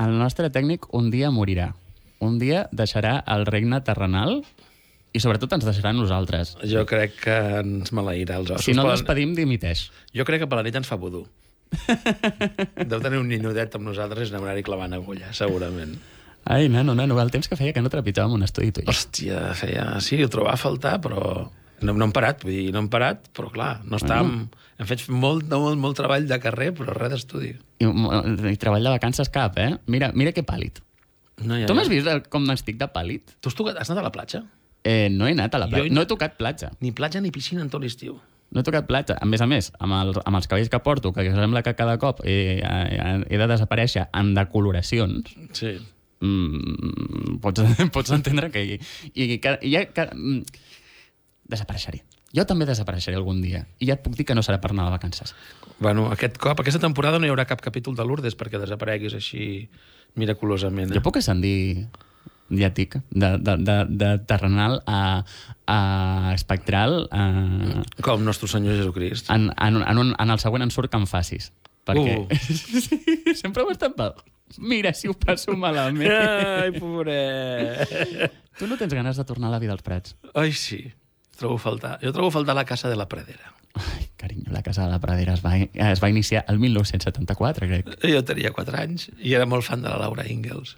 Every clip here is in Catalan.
el nostre tècnic un dia morirà. Un dia deixarà el regne terrenal i sobretot ens deixarà nosaltres. Jo crec que ens maleirà els ossos. Si no el despedim, dimiteix. Jo crec que per la nit ens fa vudú. Deu tenir un ninudet amb nosaltres i anar-hi clavant agulla, segurament. Ai, nano, nano, el temps que feia que no trepitjàvem un estudi tu. Hòstia, feia... Sí, ho trobava a faltar, però... No, no hem parat, vull dir, no hem parat, però clar, no estàvem... Hem fet molt, molt, molt treball de carrer, però res d'estudi. I, I treball de vacances cap, eh? Mira, mira que pàl·lid. No, ja, Tu m'has vist com estic de pàl·lid? Tu has, tocat, has anat a la platja? Eh, no he anat a la platja. he- No he tocat platja. Ni platja ni piscina en tot l'estiu. No he tocat platja. A més a més, amb, el, amb els cabells que porto, que sembla que cada cop he, he, de desaparèixer en decoloracions, Sí. mm, pots, pots entendre que... I, i, i ja, que mm, desapareixeré. Jo també desapareixeré algun dia. I ja et puc dir que no serà per anar de vacances. Bueno, aquest cop, aquesta temporada no hi haurà cap capítol de Lourdes perquè desapareguis així miraculosament. Jo puc ascendir ja et dic, de, de, de, de terrenal a, a espectral a, Com nostre Senyor Jesucrist. en, en, en, un, en el següent en surt que em facis. Perquè Uh. sempre ho estat pel... Mira, si ho passo malament. Ai, pobret. tu no tens ganes de tornar a la vida als Prats? Ai, sí. Trobo a faltar. Jo trobo a faltar la casa de la Pradera. Ai, carinyo, la Casa de la Pradera es va, es va iniciar el 1974, crec. Jo tenia 4 anys i era molt fan de la Laura Ingalls.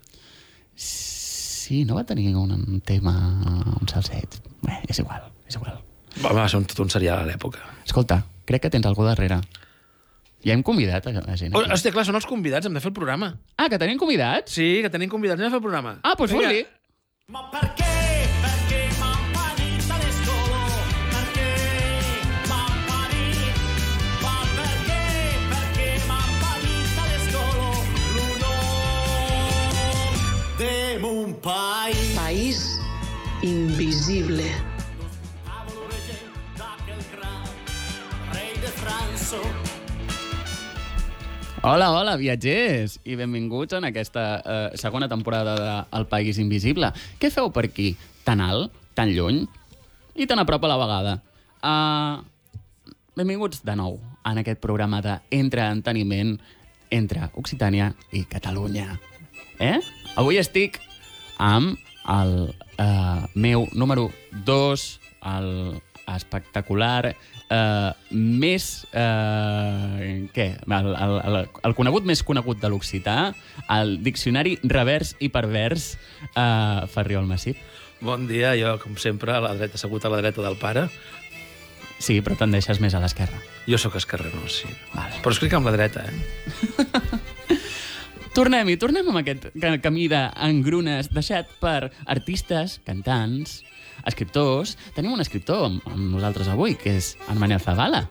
Sí, no va tenir un, tema, un salset. Bé, és igual, és igual. Va, va ser un, tot un serial a l'època. Escolta, crec que tens algú darrere. Ja hem convidat a, a gent Oh, aquí. hòstia, clar, són els convidats, hem de fer el programa. Ah, que tenim convidats? Sí, que tenim convidats, anem a fer el programa. Ah, doncs Vinga. fot-li. Ma perché? Perché invisible. De. Hola, hola, viatgers, i benvinguts en aquesta eh, segona temporada de El País Invisible. Què feu per aquí? Tan alt, tan lluny i tan a prop a la vegada. Uh, benvinguts de nou en aquest programa d'entreteniment entre Occitània i Catalunya. Eh? Avui estic amb el uh, meu número 2, el espectacular, eh, més... Eh, què? El, el, el, el conegut més conegut de l'occità, el diccionari revers i pervers eh, Ferriol Massip. Bon dia, jo, com sempre, a la dreta, assegut a la dreta del pare. Sí, però te'n deixes més a l'esquerra. Jo sóc esquerrano, sí. Vale. Però escric amb la dreta, eh? Tornem-hi, tornem amb aquest ca- camí d'engrunes deixat per artistes, cantants, escriptors. Tenim un escriptor amb, amb nosaltres avui, que és en Manel Zavala.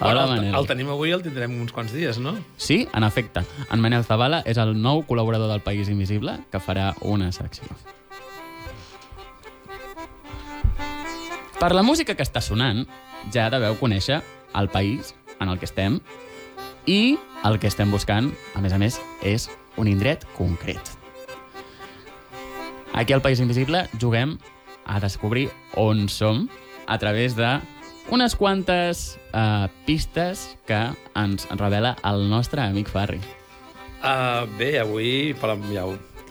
Hola, el, Manel. el tenim avui i el tindrem uns quants dies, no? Sí, en efecte. En Manel Zavala és el nou col·laborador del País Invisible que farà una secció. Per la música que està sonant, ja deveu conèixer el país en el que estem i el que estem buscant, a més a més, és un indret concret. Aquí al País Invisible juguem a descobrir on som a través de unes quantes uh, pistes que ens revela el nostre amic Farri. Uh, bé, avui, per la, ja,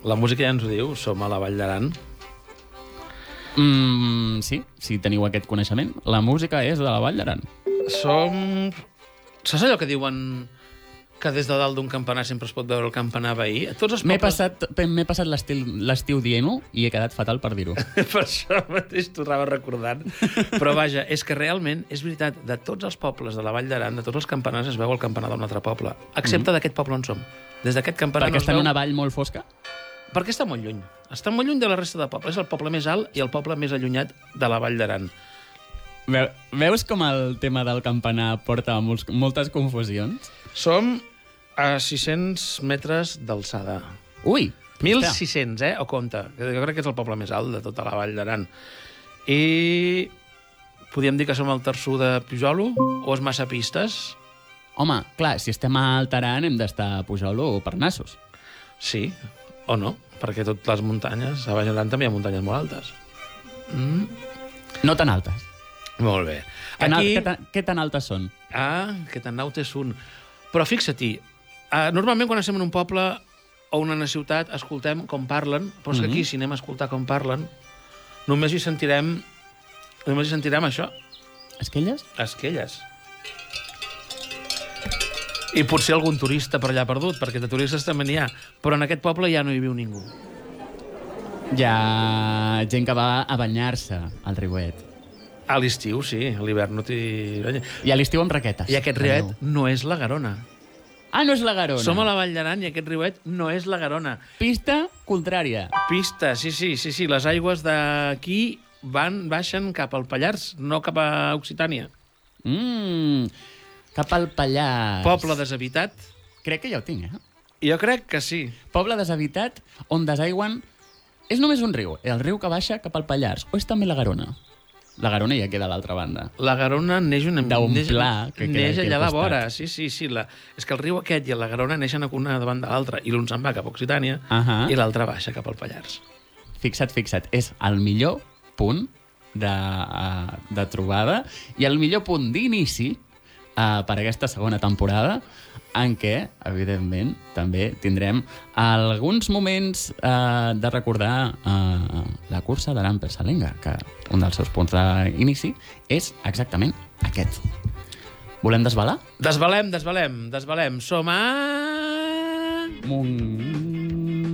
la música ja ens ho diu, som a la Vall d'Aran. Mm, sí, si teniu aquest coneixement. La música és de la Vall d'Aran. Som... Saps allò que diuen que des de dalt d'un campanar sempre es pot veure el campanar veí? A Tots els M'he pobles... passat, m'he passat l'estil- l'estiu dient-ho i he quedat fatal per dir-ho. per això mateix t'ho anava recordant. Però vaja, és que realment, és veritat, de tots els pobles de la Vall d'Aran, de tots els campanars es veu el campanar d'un altre poble, excepte d'aquest poble on som. Des d'aquest campanar Perquè no es està en veu... una vall molt fosca? Perquè està molt lluny. Està molt lluny de la resta de pobles. És el poble més alt i el poble més allunyat de la Vall d'Aran. Veu, veus com el tema del campanar porta molts, moltes confusions? Som a 600 metres d'alçada. Ui! 1.600, eh? O compte. Jo crec que és el poble més alt de tota la Vall d'Aran. I podríem dir que som el terçó de Pujolo o és massa pistes? Home, clar, si estem a Altaran hem d'estar a Pujol o Parnassos. Sí, o no, perquè totes les muntanyes, a d'Aran també hi ha muntanyes molt altes. No tan altes. Molt bé. Aquí... Aquí... què, tan, què tan altes són? Ah, que tan és un. Però fixa-t'hi, Uh, normalment quan estem en un poble o en una ciutat escoltem com parlen, però és que aquí, si anem a escoltar com parlen, només hi sentirem només hi sentirem això, Esquelles? esquelles. I potser algun turista per allà perdut, perquè de turistes també n'hi ha. Però en aquest poble ja no hi viu ningú. Hi ha gent que va a banyar-se al riuet. A l'estiu, sí, a l'hivern no t'hi... I a l'estiu amb raquetes. I aquest riuet no és la Garona. Ah, no és la Garona. Som a la Vall d'Aran i aquest riuet no és la Garona. Pista contrària. Pista, sí, sí, sí, sí. Les aigües d'aquí van, baixen cap al Pallars, no cap a Occitània. Mm, cap al Pallars. Poble deshabitat? Crec que ja ho tinc, eh? Jo crec que sí. Poble deshabitat on desaigüen... És només un riu, el riu que baixa cap al Pallars. O és també la Garona? La Garona ja queda a l'altra banda. La Garona neix una D'un pla que queda neix allà a la vora, sí, sí, sí. La... És que el riu aquest i la Garona neixen una davant de l'altra, i l'un se'n va cap a Occitània Ahà. i l'altre baixa cap al Pallars. Fixa't, fixa't, és el millor punt de, eh, de trobada i el millor punt d'inici uh, per aquesta segona temporada en què, evidentment, també tindrem alguns moments uh, de recordar uh, la cursa de l'Amper Salenga, que un dels seus punts d'inici és exactament aquest. Volem desvelar? Desvalem, desvalem, desvalem. Som a... Montgarri.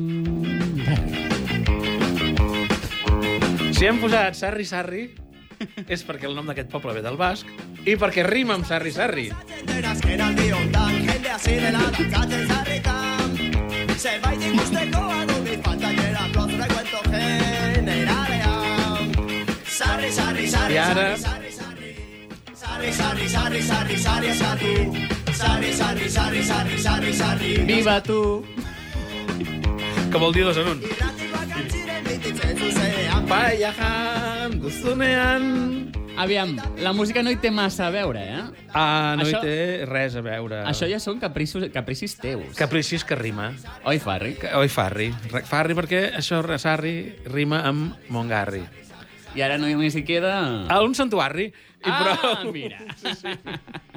Si hem posat Sarri Sarri, és perquè el nom d'aquest poble ve del basc i perquè rima amb Sarri Sarri. I ara- Viva tu! Que vol dir dos en un. Paiajan, duzunean... Aviam, la música no hi té massa a veure, eh? Ah, no Això- hi té res a veure. Això ja són capricis, capricis teus. Capricis que rima. Oi, Farri? Que- Oi, Farri. Re- Farri perquè això, Sarri, rima amb Mongarri. I ara només hi queda... A un santuari. I ah, prou. mira.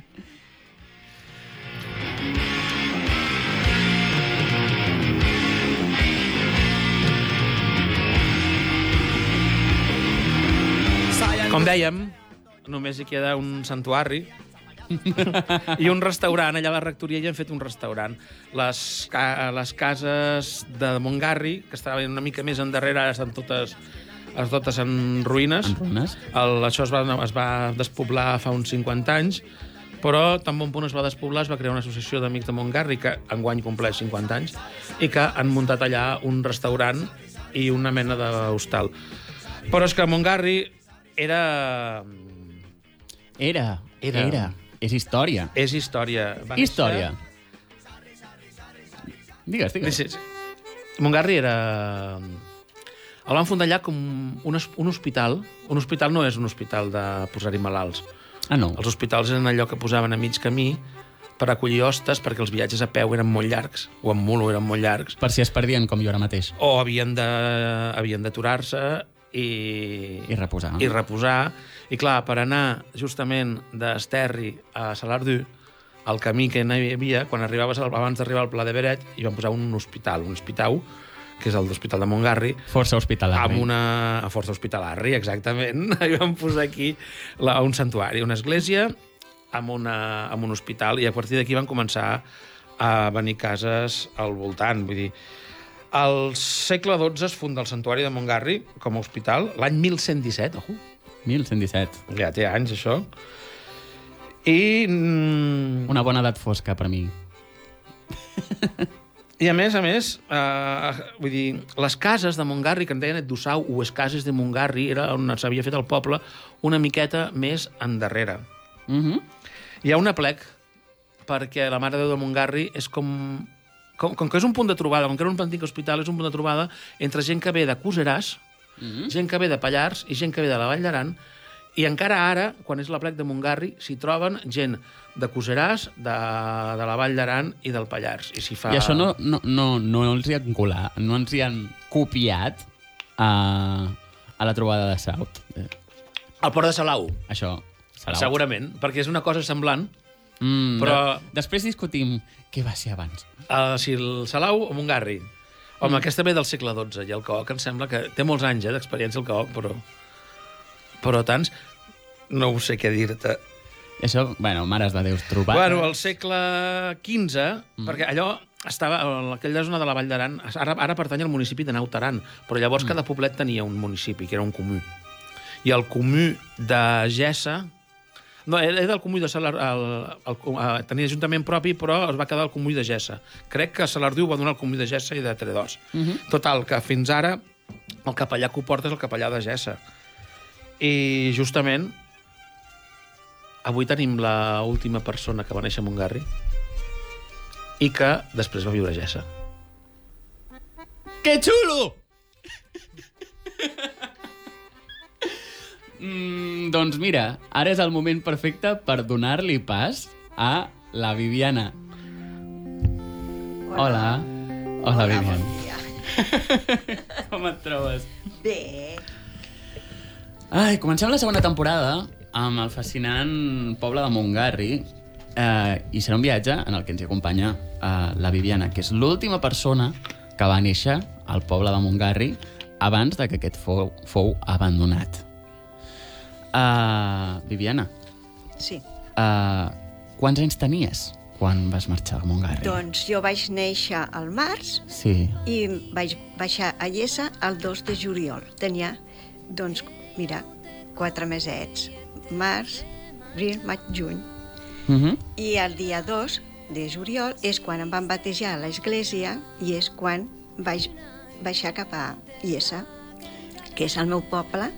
Com dèiem, només hi queda un santuari i un restaurant. Allà a la rectoria ja han fet un restaurant. Les, ca les cases de Montgarri, que estaven una mica més endarrere, ara estan totes, es totes en ruïnes. En ruïnes. El, això es va, es va despoblar fa uns 50 anys, però tan bon punt es va despoblar, es va crear una associació d'amics de Montgarri, que enguany compleix 50 anys, i que han muntat allà un restaurant i una mena d'hostal. Però és que Montgarri era... Era, Era. era. És història. És història. Va Història. Digues, Néixer... digues. Sí, sí. Montgarri era... El van fundar allà com un, un hospital. Un hospital no és un hospital de posar-hi malalts. Ah, no. Els hospitals eren allò que posaven a mig camí per acollir hostes perquè els viatges a peu eren molt llargs, o en mulo eren molt llargs, Per si es perdien com jo ara mateix. o havien d'aturar-se i... I reposar. I reposar. I clar, per anar justament d'Esterri a Salardú, el camí que hi havia, quan arribaves al, abans d'arribar al Pla de Beret, hi van posar un hospital, un hospital, que és el d'Hospital de Montgarri, Força hospitalari. amb una a força hospitalari, exactament. Hi van posar aquí la, un santuari, una església amb, una, amb un hospital, i a partir d'aquí van començar a venir cases al voltant. Vull dir, al segle XII es funda el santuari de Montgarri com a hospital, l'any 1117, ojo, 1117. ja té anys, això. I, mm, Una bona edat fosca per mi. I a més, a més, eh, vull dir, les cases de Montgarri, que en deien Eddusau, o les cases de Montgarri, era on s'havia fet el poble, una miqueta més endarrere. Mm -hmm. Hi ha un aplec, perquè la Mare de Déu de Montgarri és com, com... Com que és un punt de trobada, com que era un antic hospital, és un punt de trobada entre gent que ve de Coseràs, mm -hmm. gent que ve de Pallars i gent que ve de la Vall d'Aran, i encara ara, quan és l'aplec de Montgarri, s'hi troben gent de Coseràs, de, de la Vall d'Aran i del Pallars. I s'hi fa... I això no, no, no, no els hi han colat, no ens hi han copiat a, a la trobada de Saut. El port de Salau. Això, Salau. Segurament, perquè és una cosa semblant, Mm, Però- de, després discutim què va ser abans. Uh, si el Salau o Montgarri. Home, mm. aquesta ve del segle XII, i el Coc em sembla que té molts anys eh, d'experiència el Coc, però... Però tants... No ho sé què dir-te. Això, bueno, mares de Déus, trobat. Bueno, al segle XV, mm. perquè allò estava... Aquella zona de la Vall d'Aran, ara, ara pertany al municipi de Naut Aran, però llavors mm. cada poblet tenia un municipi, que era un comú. I el comú de Gessa... No, era del comú de Salar... El, el, el, tenia ajuntament propi, però es va quedar el comú de Gessa. Crec que Salardiu va donar el comú de Gessa i de Tredós. Mm -hmm. Total, que fins ara el capellà que ho porta és el capellà de Gessa. I justament avui tenim la última persona que va néixer a Montgarri i que després va viure a Gessa. Que xulo! Mm, doncs mira, ara és el moment perfecte per donar-li pas a la Viviana. Hola. Hola, Hola Viviana. bon. Com et trobes? Bé, Ai, comencem la segona temporada amb el fascinant poble de Montgarri eh, i serà un viatge en el que ens acompanya eh, la Viviana, que és l'última persona que va néixer al poble de Montgarri abans de que aquest fou, fou abandonat. Uh, Viviana, sí. uh, quants anys tenies quan vas marxar a Montgarri? Doncs jo vaig néixer al març Sí. i vaig baixar a Llesa el 2 de juliol. Tenia, doncs, mira, quatre mesets. Març, abril, maig, juny. Uh -huh. I el dia 2 de juliol és quan em van batejar a l'església i és quan vaig baixar cap a Llesa, que és el meu poble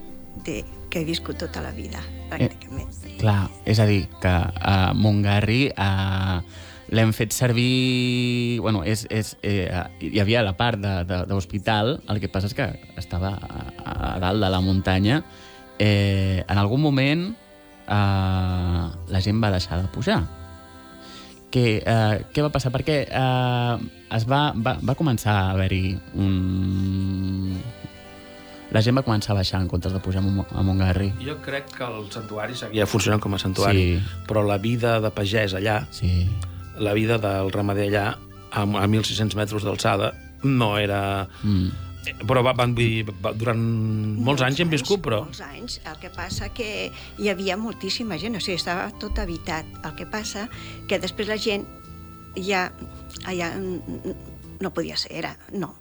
de, que he viscut tota la vida, pràcticament. Clar, és a dir, que a Montgarri uh, l'hem fet servir... Bueno, és, és, eh, hi havia la part d'hospital, el que passa és que estava a, a dalt de la muntanya. Eh, en algun moment eh, la gent va deixar de pujar. Què, eh, què va passar? Perquè eh, es va, va, va començar a haver-hi un... La gent va començar a baixar en comptes de pujar a Mon- a Montgarri. Jo crec que el santuari seguia funcionant com a santuari, Sí. però la vida de pagès allà, Sí. la vida del ramader allà, a, a 1.600 metres d'alçada, no era... Mm. Però va, van, dir, va, durant molts anys hi hem viscut, però... Molts anys. El que passa que hi havia moltíssima gent, o sigui, estava tot habitat. El que passa que després la gent ja, ja no podia ser, era, no.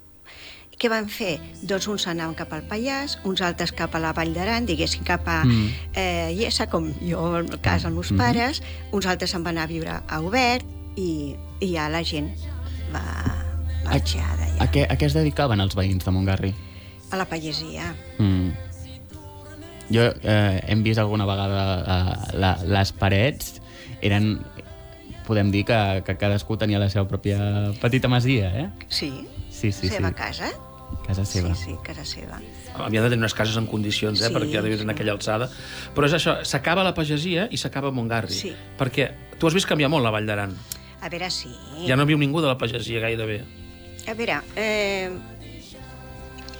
Què van fer? Doncs uns anaven cap al Pallars, uns altres cap a la Vall d'Aran, diguéssim cap a Mm. eh, Iessa, com jo, en el cas dels meus Mhm. pares, uns altres se'n van anar a viure a Obert i, i ja la gent va marxar d'allà. A què, a què es dedicaven els veïns de Montgarri? A la pagesia. Mm. Jo eh, hem vist alguna vegada eh, la, les parets eren podem dir que, que cadascú tenia la seva pròpia petita masia, eh? Sí, Sí, sí, seva sí. casa. Casa seva. Sí, sí, casa seva. Havien de tenir unes cases en condicions, eh, Sí, perquè arribin sí. en aquella alçada. Però és això, s'acaba la pagesia i s'acaba Montgarri. Sí. Perquè tu has vist canviar molt la Vall d'Aran. A veure, sí. Ja no viu ningú de la pagesia gairebé. A veure, eh,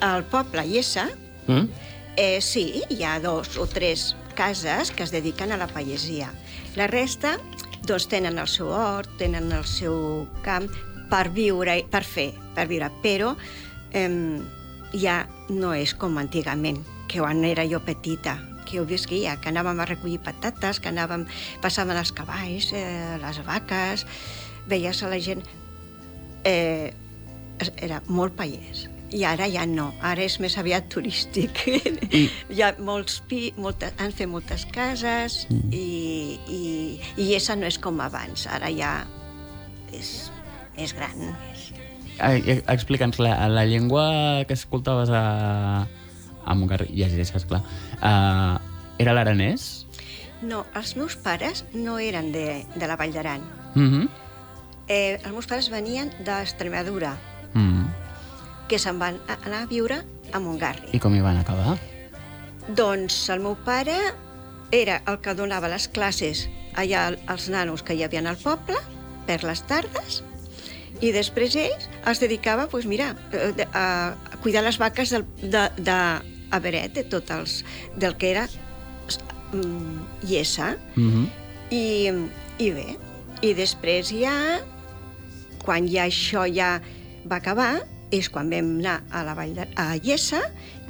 al poble Iessa, Mm? eh, sí, hi ha dos o tres cases que es dediquen a la pagesia. La resta, doncs, tenen el seu hort, tenen el seu camp per viure, per fer, per viure. Però eh, ja no és com antigament, que quan era jo petita, que ho visquia, que anàvem a recollir patates, que anàvem, passàvem els cavalls, eh, les vaques, veies a la gent... Eh, era molt paiès. I ara ja no, ara és més aviat turístic. I... Hi ha molts pi, molta, han fet moltes cases mm. i, i, i essa no és com abans, ara ja és més gran. Explica'ns, la, la llengua que escoltaves a, a ja és clar, uh, era l'aranès? No, els meus pares no eren de, de la Vall d'Aran. Mm -hmm. Eh, els meus pares venien d'Extremadura, mm. que se'n van a- anar a viure a Montgarri. I com hi van acabar? Doncs el meu pare era el que donava les classes allà al- als nanos que hi havia al poble, per les tardes, i després ells es dedicava, doncs mira, eh, a, cuidar les vaques del, de, de a Beret, de tot els, del que era mm, Iessa, Mm -hmm. i, i bé, I després ja, quan ja això ja va acabar, és quan vam anar a la vall de, a Iessa,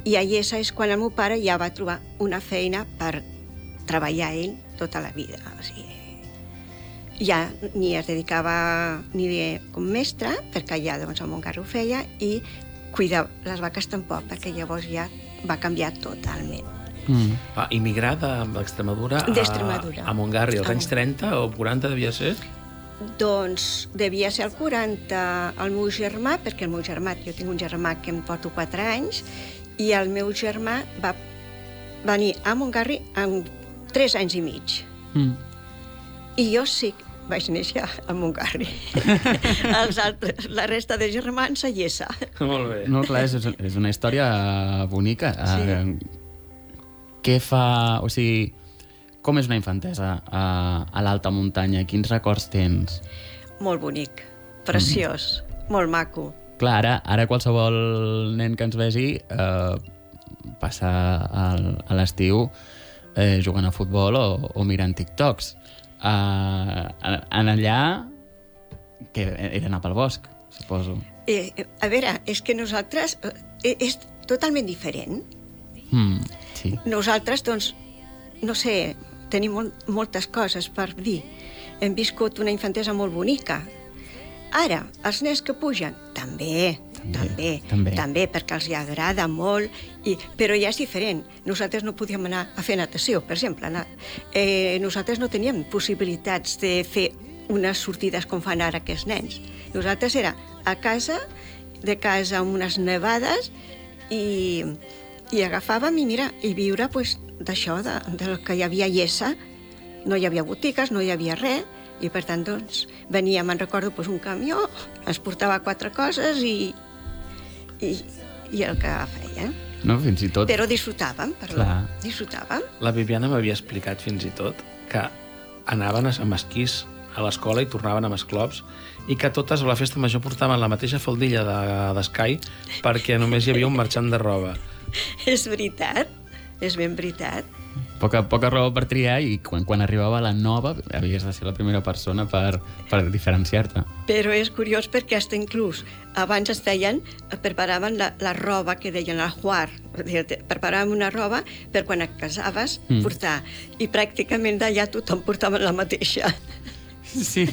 i a Iessa és quan el meu pare ja va trobar una feina per treballar ell tota la vida. O sigui, ja ni es dedicava ni de, com mestre, perquè ja doncs, a Montgarri ho feia, i cuidar les vaques tampoc, perquè llavors ja va canviar totalment. Mm. Va immigrar de- d'Extremadura a, D'Extremadura. a Montgarri als A anys 30 o 40 devia ser? Doncs devia ser el 40 el meu germà, perquè el meu germà, jo tinc un germà que em porto 4 anys, i el meu germà va venir a Montgarri amb 3 anys i mig. Mm. I jo sí vaig néixer a Montgarri. Els altres, la resta de germans a Llesa. Molt bé. No, clar, és, és una història bonica. Sí. Eh, què fa... O sigui, com és una infantesa a, a l'alta muntanya? Quins records tens? Molt bonic, preciós, molt maco. Clar, ara, ara qualsevol nen que ens vegi eh, passa al, a l'estiu eh, jugant a futbol o, o mirant TikToks. Eh, en, allà, que era anar pel bosc, suposo. Eh, eh, a veure, és que nosaltres... Eh, és totalment diferent. Mm, sí. Nosaltres, doncs, no sé, tenim mol moltes coses per dir. Hem viscut una infantesa molt bonica. Ara, els nens que pugen, també, També, també, també. també, perquè els hi agrada molt, i, però ja és diferent. Nosaltres no podíem anar a fer natació, per exemple. Anar. Eh, nosaltres no teníem possibilitats de fer unes sortides com fan ara aquests nens. Nosaltres era a casa, de casa amb unes nevades, i, i agafàvem i mira, i viure pues, d'això, de, del que hi havia a Iessa. No hi havia botigues, no hi havia res, i per tant, doncs, venia, me'n recordo, pues, un camió, ens portava quatre coses i, i, i el que feia. No, fins i tot... Però disfrutàvem, perdó, Clar. disfrutàvem. La Viviana m'havia explicat fins i tot que anaven a- amb esquís a l'escola i tornaven amb esclops i que totes a la festa major portaven la mateixa faldilla de- d'escai perquè només hi havia un marxant de roba. És veritat, és ben veritat. Poca, poca raó per triar i quan, quan arribava la nova havies de ser la primera persona per, per diferenciar-te. Però és curiós perquè hasta inclús abans es feien, preparaven la, la roba que deien el juar, és a dir, te- preparaven una roba per quan et casaves Mm. portar. I pràcticament d'allà tothom portava la mateixa. Sí.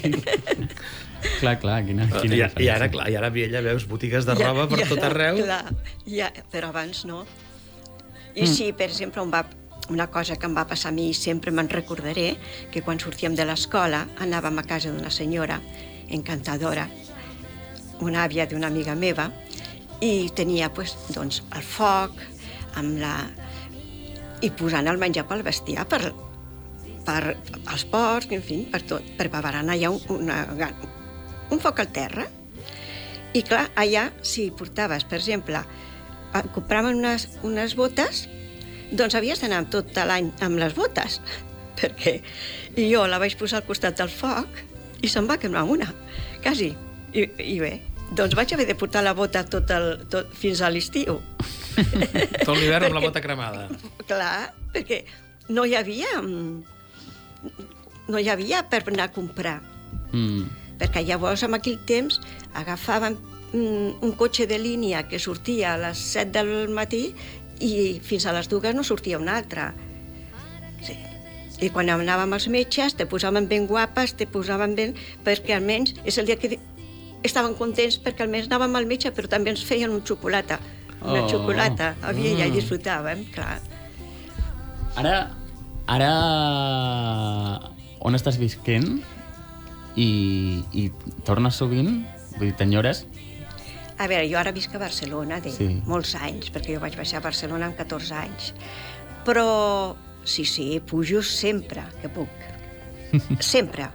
clar, clar, quina, quina I, I ara, clar, i ara Viella veus botigues de roba per tot arreu. Clar, ja, però abans no. I mm. sí, per exemple, on va, una cosa que em va passar a mi i sempre me'n recordaré, que quan sortíem de l'escola anàvem a casa d'una senyora encantadora, una àvia d'una amiga meva, i tenia pues, doncs, el foc amb la... i posant el menjar pel bestiar per, per als porcs, en fi, per tot. Preparant allà un, una, un foc al terra i clar, allà, si portaves, per exemple, eh, compraven unes, unes botes, doncs havies d'anar tot l'any amb les botes, perquè i jo la vaig posar al costat del foc i se'n va quemar una, quasi. I, i bé, doncs vaig haver de portar la bota tot el, tot, fins a l'estiu. Tot l'hivern amb la bota cremada. Clar, perquè no hi havia... No hi havia per anar a comprar Mm. perquè llavors en aquell temps agafàvem mm, un cotxe de línia que sortia a les 7 del matí i fins a les dues no sortia un altre. Sí. I quan anàvem als metges te posaven ben guapes, te posaven ben... perquè almenys és el dia que estaven contents perquè almenys anàvem al metge però també ens feien un xocolata. Una Oh. xocolata. Havia, ja Mm. hi disfrutàvem, clar. Ara, ara on estàs visquent i, i tornes sovint? Vull dir, t'enyores? A veure, jo ara visc a Barcelona de Sí. molts anys, perquè jo vaig baixar a Barcelona amb 14 anys. Però sí, sí, pujo sempre que puc. Sempre.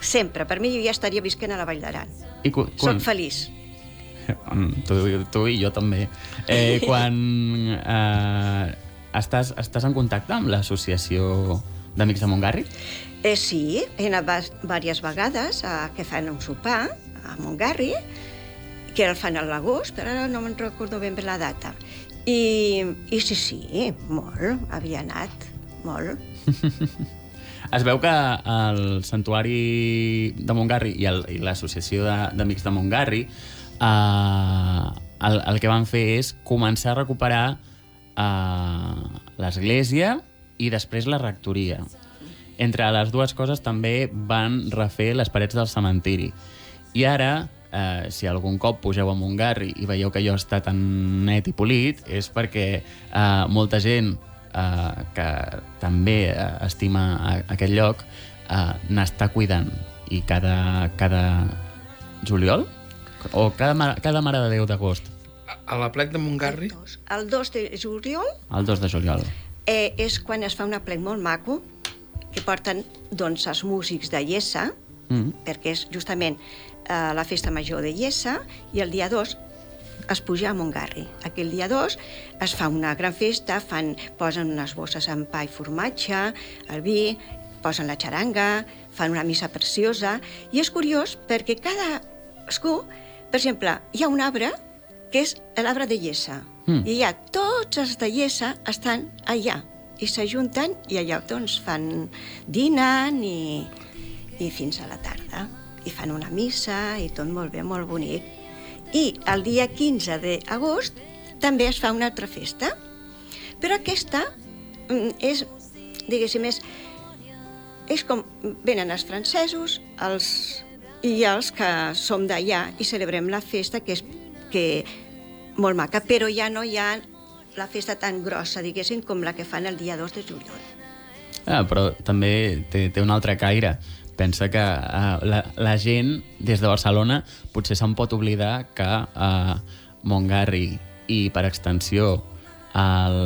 Sempre. Per mi jo ja estaria visquent a la Vall d'Aran. I cu, Soc feliç. Tu, tu i jo també. Eh, quan eh, estàs, estàs en contacte amb l'associació d'Amics de Montgarri? Eh, sí, he anat diverses vegades a que fan un sopar a Montgarri, que el fan a l'agost, però ara no me'n recordo ben bé la data. I, I sí, sí, molt, havia anat, molt. Es veu que el Santuari de Montgarri i l'Associació d'Amics de, de Montgarri eh, el, el que van fer és començar a recuperar eh, l'església i després la rectoria. Entre les dues coses també van refer les parets del cementiri. I ara, eh, si algun cop pugeu a Montgarri i veieu que allò està tan net i polit, és perquè eh, molta gent eh, que també eh, estima a, aquest lloc eh, n'està cuidant. I cada, cada juliol? O cada, ma- cada Mare de Déu d'agost? A la plec de Montgarri, El 2. El 2 de juliol El 2 de juliol. eh, és quan es fa una plec molt maco, que porten doncs, els músics de Iessa, Mm. perquè és justament eh, la festa major de Iessa, i el dia 2 es puja a Montgarri. Aquell dia 2 es fa una gran festa, fan, posen unes bosses amb pa i formatge, el vi, posen la xaranga, fan una missa preciosa, i és curiós perquè cada cadascú, per exemple, hi ha un arbre que és l'arbre de Iessa, Mm. i ja tots els de Iessa estan allà, i s'ajunten i allà doncs fan, dinen i, i fins a la tarda. I fan una missa i tot molt bé, molt bonic. I el dia 15 d'agost també es fa una altra festa, però aquesta mm, és, diguéssim, és, és com venen els francesos els, i els que som d'allà i celebrem la festa que és que molt maca, però ja no hi ha la festa tan grossa, diguéssim, com la que fan el dia 2 de juliol. Ah, però també té, té un altre caire. Pensa que uh, la, la gent des de Barcelona potser se'n pot oblidar que uh, Montgarri i, per extensió, el,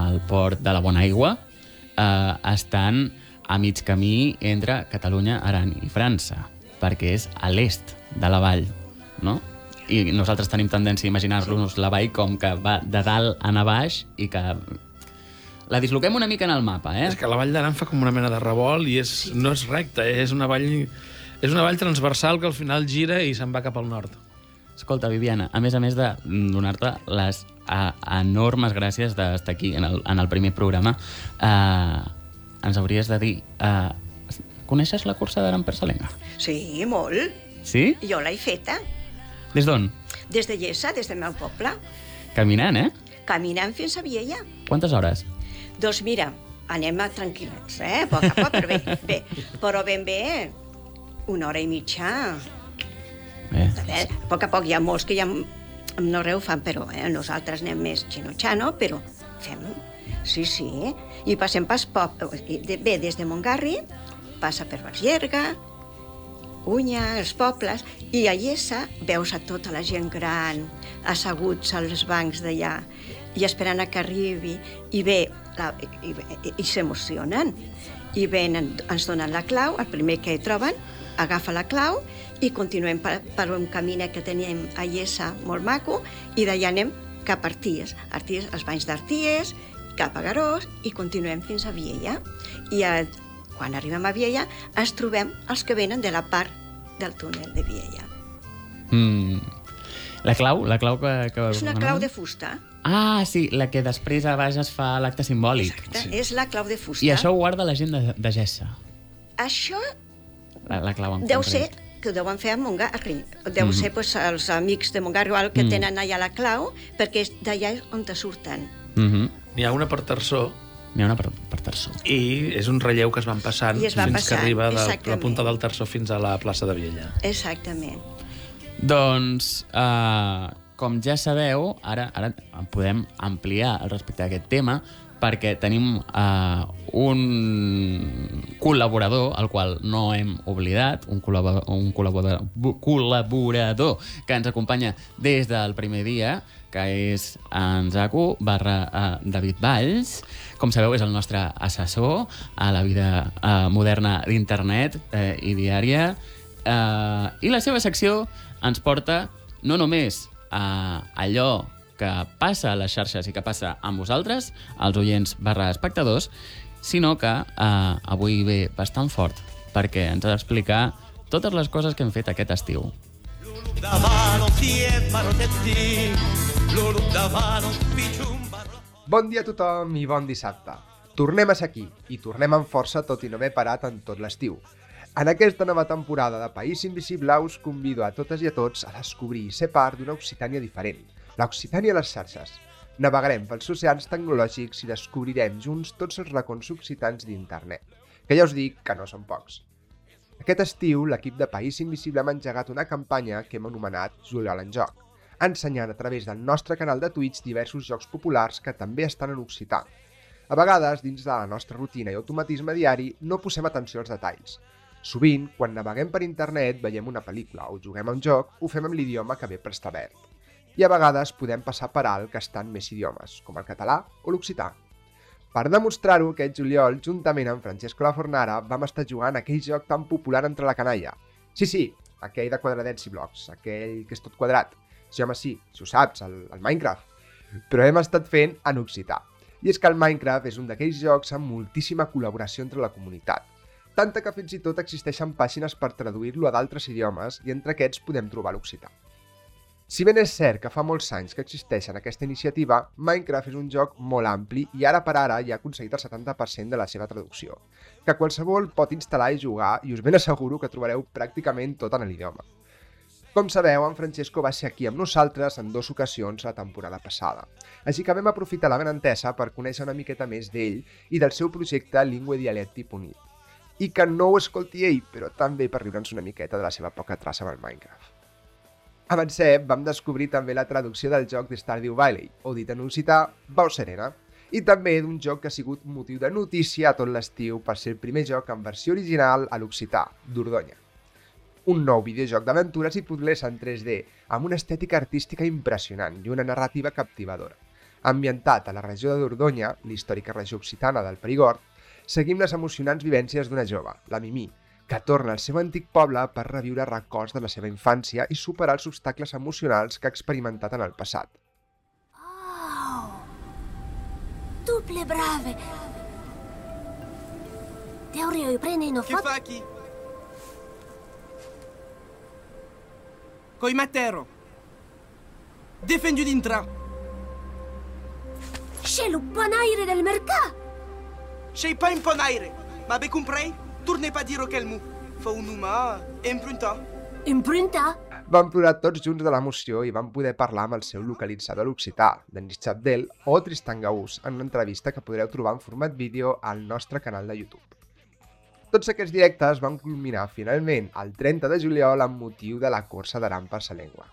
el port de la Bonaigua uh, estan a mig camí entre Catalunya, Aran i França, perquè és a l'est de la vall, no? I nosaltres tenim tendència a imaginar-nos la vall com que va de dalt a baix i que la disloquem una mica en el mapa, eh? és que la Vall d'Aran fa com una mena de revolt i és, no és recta, eh? és una vall és una vall transversal que al final gira i se'n va cap al nord. Escolta, Viviana, a més a més de donar-te les a, enormes gràcies d'estar aquí en el, en el primer programa, eh, ens hauries de dir... Eh, coneixes la cursa d'Aran per Salenga? Sí, molt. Sí? Jo l'he feta. Des d'on? Des de Llessa, des del meu poble, Caminant, eh? caminant fins a Viella. Quantes hores? Doncs mira, anem a tranquil·lets, eh? A poc a poc, però bé, bé. Però ben bé, una hora i mitja. Bé, A veure, a poc a poc hi ha molts que ja no reu fan, però eh, nosaltres anem més xino-xano, però fem... Sí, sí. I passem pas poc... Bé, des de Montgarri, passa per Bergerga, Unya, els pobles, i a Llessa veus a tota la gent gran asseguts als bancs d'allà i esperant a que arribi i bé, la, i, i, i s'emocionen i venen, ens donen la clau, el primer que troben agafa la clau i continuem per, per un camí que teníem a Llessa molt maco i d'allà anem cap a Arties, Arties els banys d'Arties, cap a Garós i continuem fins a Viella. I a, quan arribem a Viella ens trobem els que venen de la part del túnel de Viella. mm, la clau, la clau que... que És una clau de fusta. Ah, sí, la que després a baix es fa l'acte simbòlic. Exacte, sí. és la clau de fusta. I això ho guarda la gent de, de Gessa, Això la, la clau en deu concret. ser que ho deuen fer a Montgarri. Deu Mhm. ser pues, els amics de Montgarri o el que Mhm. tenen allà la clau, perquè és d'allà és on te surten. Mm -hmm. N'hi ha una per Tarsó N'hi ha una per, per terçó. i és un relleu que es van passant I es van fins passant, que arriba de la punta del Tarsó fins a la plaça de Viella. Exactament. Doncs, uh, com ja sabeu, ara, ara podem ampliar al respecte d'aquest tema perquè tenim uh, un col·laborador, al qual no hem oblidat, un, col·laborador, un col·laborador, col·laborador que ens acompanya des del primer dia, que és en Zacu barra uh, David Valls. Com sabeu, és el nostre assessor a la vida uh, moderna d'internet uh, i diària. Uh, I la seva secció ens porta no només a allò que passa a les xarxes i que passa amb vosaltres, els oients barra espectadors, sinó que uh, avui ve bastant fort perquè ens ha d'explicar totes les coses que hem fet aquest estiu. Bon dia a tothom i bon dissabte. Tornem a ser aquí, i tornem amb força tot i no haver parat en tot l'estiu. En aquesta nova temporada de País Invisible us convido a totes i a tots a descobrir i ser part d'una Occitània diferent, l'Occitània a les xarxes. Navegarem pels oceans tecnològics i descobrirem junts tots els racons occitans d'internet, que ja us dic que no són pocs. Aquest estiu, l'equip de País Invisible hem engegat una campanya que hem anomenat Juliol en Joc, ensenyant a través del nostre canal de Twitch diversos jocs populars que també estan en occità. A vegades, dins de la nostra rutina i automatisme diari, no posem atenció als detalls. Sovint, quan naveguem per internet, veiem una pel·lícula o juguem a un joc, ho fem amb l'idioma que ve prestablert. I a vegades podem passar per alt que estan més idiomes, com el català o l'occità. Per demostrar-ho, aquest juliol, juntament amb Francesco La Fornara, vam estar jugant aquell joc tan popular entre la canalla. Sí, sí, aquell de quadradets i blocs, aquell que és tot quadrat. Sí, home, sí, si ho saps, el, el Minecraft. Però hem estat fent en occità. I és que el Minecraft és un d'aquells jocs amb moltíssima col·laboració entre la comunitat. Tanta que fins i tot existeixen pàgines per traduir-lo a d'altres idiomes i entre aquests podem trobar l'occità. Si ben és cert que fa molts anys que existeix en aquesta iniciativa, Minecraft és un joc molt ampli i ara per ara ja ha aconseguit el 70% de la seva traducció, que qualsevol pot instal·lar i jugar i us ben asseguro que trobareu pràcticament tot en l'idioma. Com sabeu, en Francesco va ser aquí amb nosaltres en dues ocasions la temporada passada, així que vam aprofitar la benentesa per conèixer una miqueta més d'ell i del seu projecte Lingue Dialetti Punit. I que no ho escolti ell, però també per riure'ns una miqueta de la seva poca traça amb el Minecraft. Avancem, vam descobrir també la traducció del joc de Stardew Valley, o dit en occità, Bau Serena, i també d'un joc que ha sigut motiu de notícia a tot l'estiu per ser el primer joc en versió original a l'occità, Dordonya. Un nou videojoc d'aventures i puzzles en 3D, amb una estètica artística impressionant i una narrativa captivadora. Ambientat a la regió de Dordonya, l'històrica regió occitana del Perigord, seguim les emocionants vivències d'una jove, la Mimí, que torna al seu antic poble per reviure records de la seva infància i superar els obstacles emocionals que ha experimentat en el passat. Oh! Duple brave! Teorio i prene no fot... fa chi? Coi Mattero. Défendu d'intra. Le panaire del mercat! C'hai pas un ponaire. Ma be compris? Tournez pas dire quel mot. Fa un humà imprunta. Imprunta? Vam plorar tots junts de l'emoció i vam poder parlar amb el seu localitzador a l'occità, Denis Chapdel o Tristan Gaús, en una entrevista que podreu trobar en format vídeo al nostre canal de YouTube. Tots aquests directes van culminar finalment el 30 de juliol amb motiu de la cursa d'Aran per sa llengua.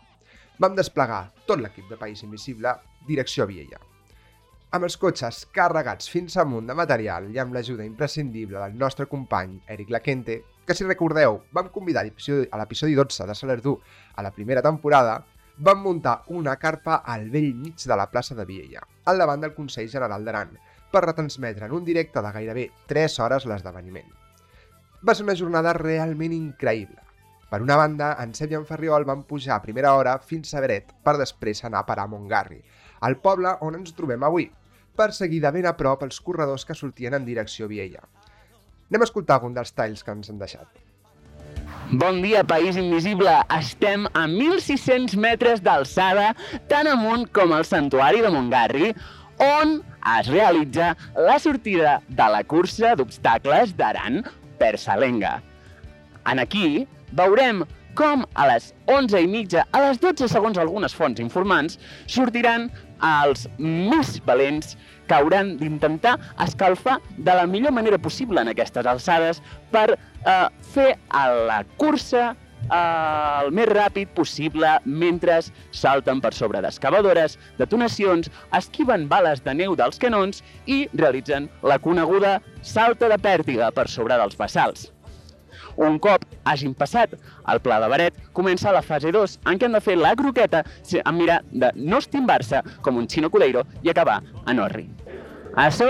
Vam desplegar tot l'equip de País Invisible direcció a Viella. Amb els cotxes carregats fins amunt de material i amb l'ajuda imprescindible del nostre company Eric Laquente, que si recordeu vam convidar a l'episodi- a l'episodi 12 de Salardú a la primera temporada, vam muntar una carpa al vell mig de la plaça de Viella, al davant del Consell General d'Aran, per retransmetre en un directe de gairebé 3 hores l'esdeveniment. Va ser una jornada realment increïble. Per una banda, en Seb i en Ferriol van pujar a primera hora fins a Beret per després anar a parar a Montgarri, al poble on ens trobem avui, per seguir de ben a prop els corredors que sortien en direcció Viella. Anem a escoltar algun dels talls que ens han deixat. Bon dia, País Invisible. Estem a 1.600 metres d'alçada, tan amunt com el Santuari de Montgarri, on es realitza la sortida de la cursa d'obstacles d'Aran per Salenga. En aquí veurem com a les 11 i mitja, a les 12 segons algunes fonts informants, sortiran els més valents que hauran d'intentar escalfar de la millor manera possible en aquestes alçades per eh, fer a la cursa eh, el més ràpid possible mentre salten per sobre d'excavadores, detonacions, esquiven bales de neu dels canons i realitzen la coneguda salta de pèrtiga per sobre dels bassals. Un cop hagin passat el pla de Baret, comença la fase 2, en què han de fer la croqueta amb mirar de no estimbar-se com un chino culeiro i acabar en orri. Això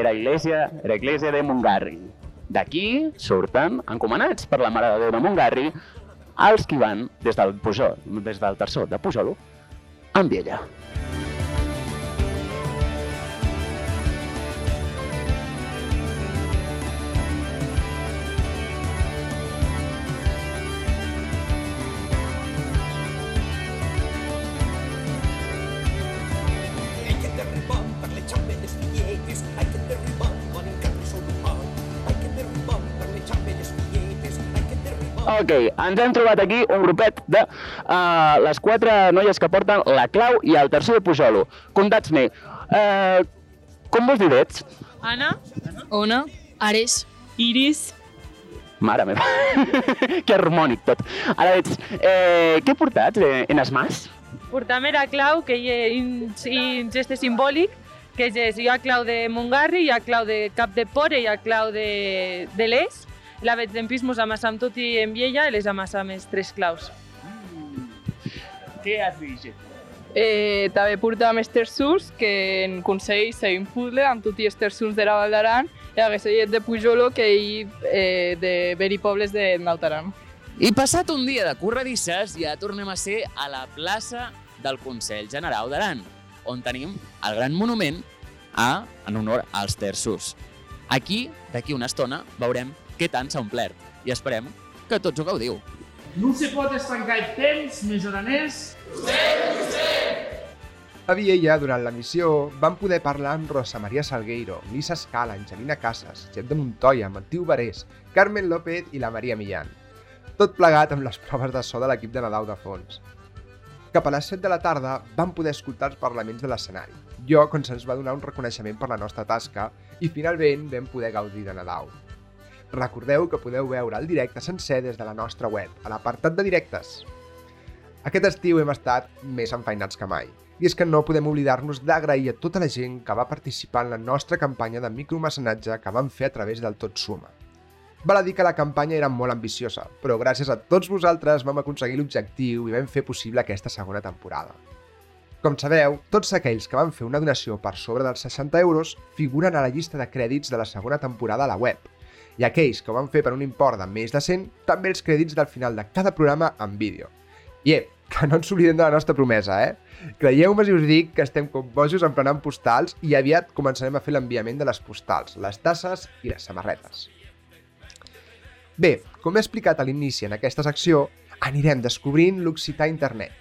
era Iglesia, era Iglesia de Montgarri. D'aquí surten, encomanats per la Mare de Déu de Montgarri, els que van des del Pujol, des del terçó de Pujol, amb ella. Ok, ens hem trobat aquí un grupet de uh, les quatre noies que porten la clau i el tercer de Pujolo. Contats-me, uh, com vos direts? Anna. Ona. Ares. Iris. Mare meva, que harmònic tot. Ara ets, eh, què portats eh, en es mas? Portam la clau, que hi ha un, gest simbòlic, que és, hi ha clau de Montgarri, hi ha clau de Cap de Pore, hi ha clau de, de l'Es. La veig d'empís mos amassam tot i en viella i les amassam els tres claus. Què has dit? Eh, també portam els terçons, que en Consell seguim puzzle amb tots els terçons de la Val d'Aran i aquest llet de Pujolo, que hi eh, de Beri Pobles de Nautaran. I passat un dia de corredisses, ja tornem a ser a la plaça del Consell General d'Aran, on tenim el gran monument a, en honor als terços. Aquí, d'aquí una estona, veurem què tant s'ha omplert i esperem que tots ho gaudiu. No se pot estancar el temps, més aranès. A Viella, durant la missió, vam poder parlar amb Rosa Maria Salgueiro, Lisa Scala, Angelina Casas, Jet de Montoya, Matiu Barés, Carmen López i la Maria Millán. Tot plegat amb les proves de so de l'equip de Nadal de fons. Cap a les 7 de la tarda vam poder escoltar els parlaments de l'escenari. Jo, on se'ns va donar un reconeixement per la nostra tasca i finalment vam poder gaudir de Nadal. Recordeu que podeu veure el directe sencer des de la nostra web, a l'apartat de directes. Aquest estiu hem estat més enfeinats que mai. I és que no podem oblidar-nos d'agrair a tota la gent que va participar en la nostra campanya de micromecenatge que vam fer a través del Tot Suma. Val a dir que la campanya era molt ambiciosa, però gràcies a tots vosaltres vam aconseguir l'objectiu i vam fer possible aquesta segona temporada. Com sabeu, tots aquells que van fer una donació per sobre dels 60 euros figuren a la llista de crèdits de la segona temporada a la web, i aquells que ho van fer per un import de més de 100, també els crèdits del final de cada programa en vídeo. I eh, que no ens oblidem de la nostra promesa, eh? Creieu-me si us dic que estem com bojos emplenant postals i aviat començarem a fer l'enviament de les postals, les tasses i les samarretes. Bé, com he explicat a l'inici en aquesta secció, anirem descobrint l'occità internet.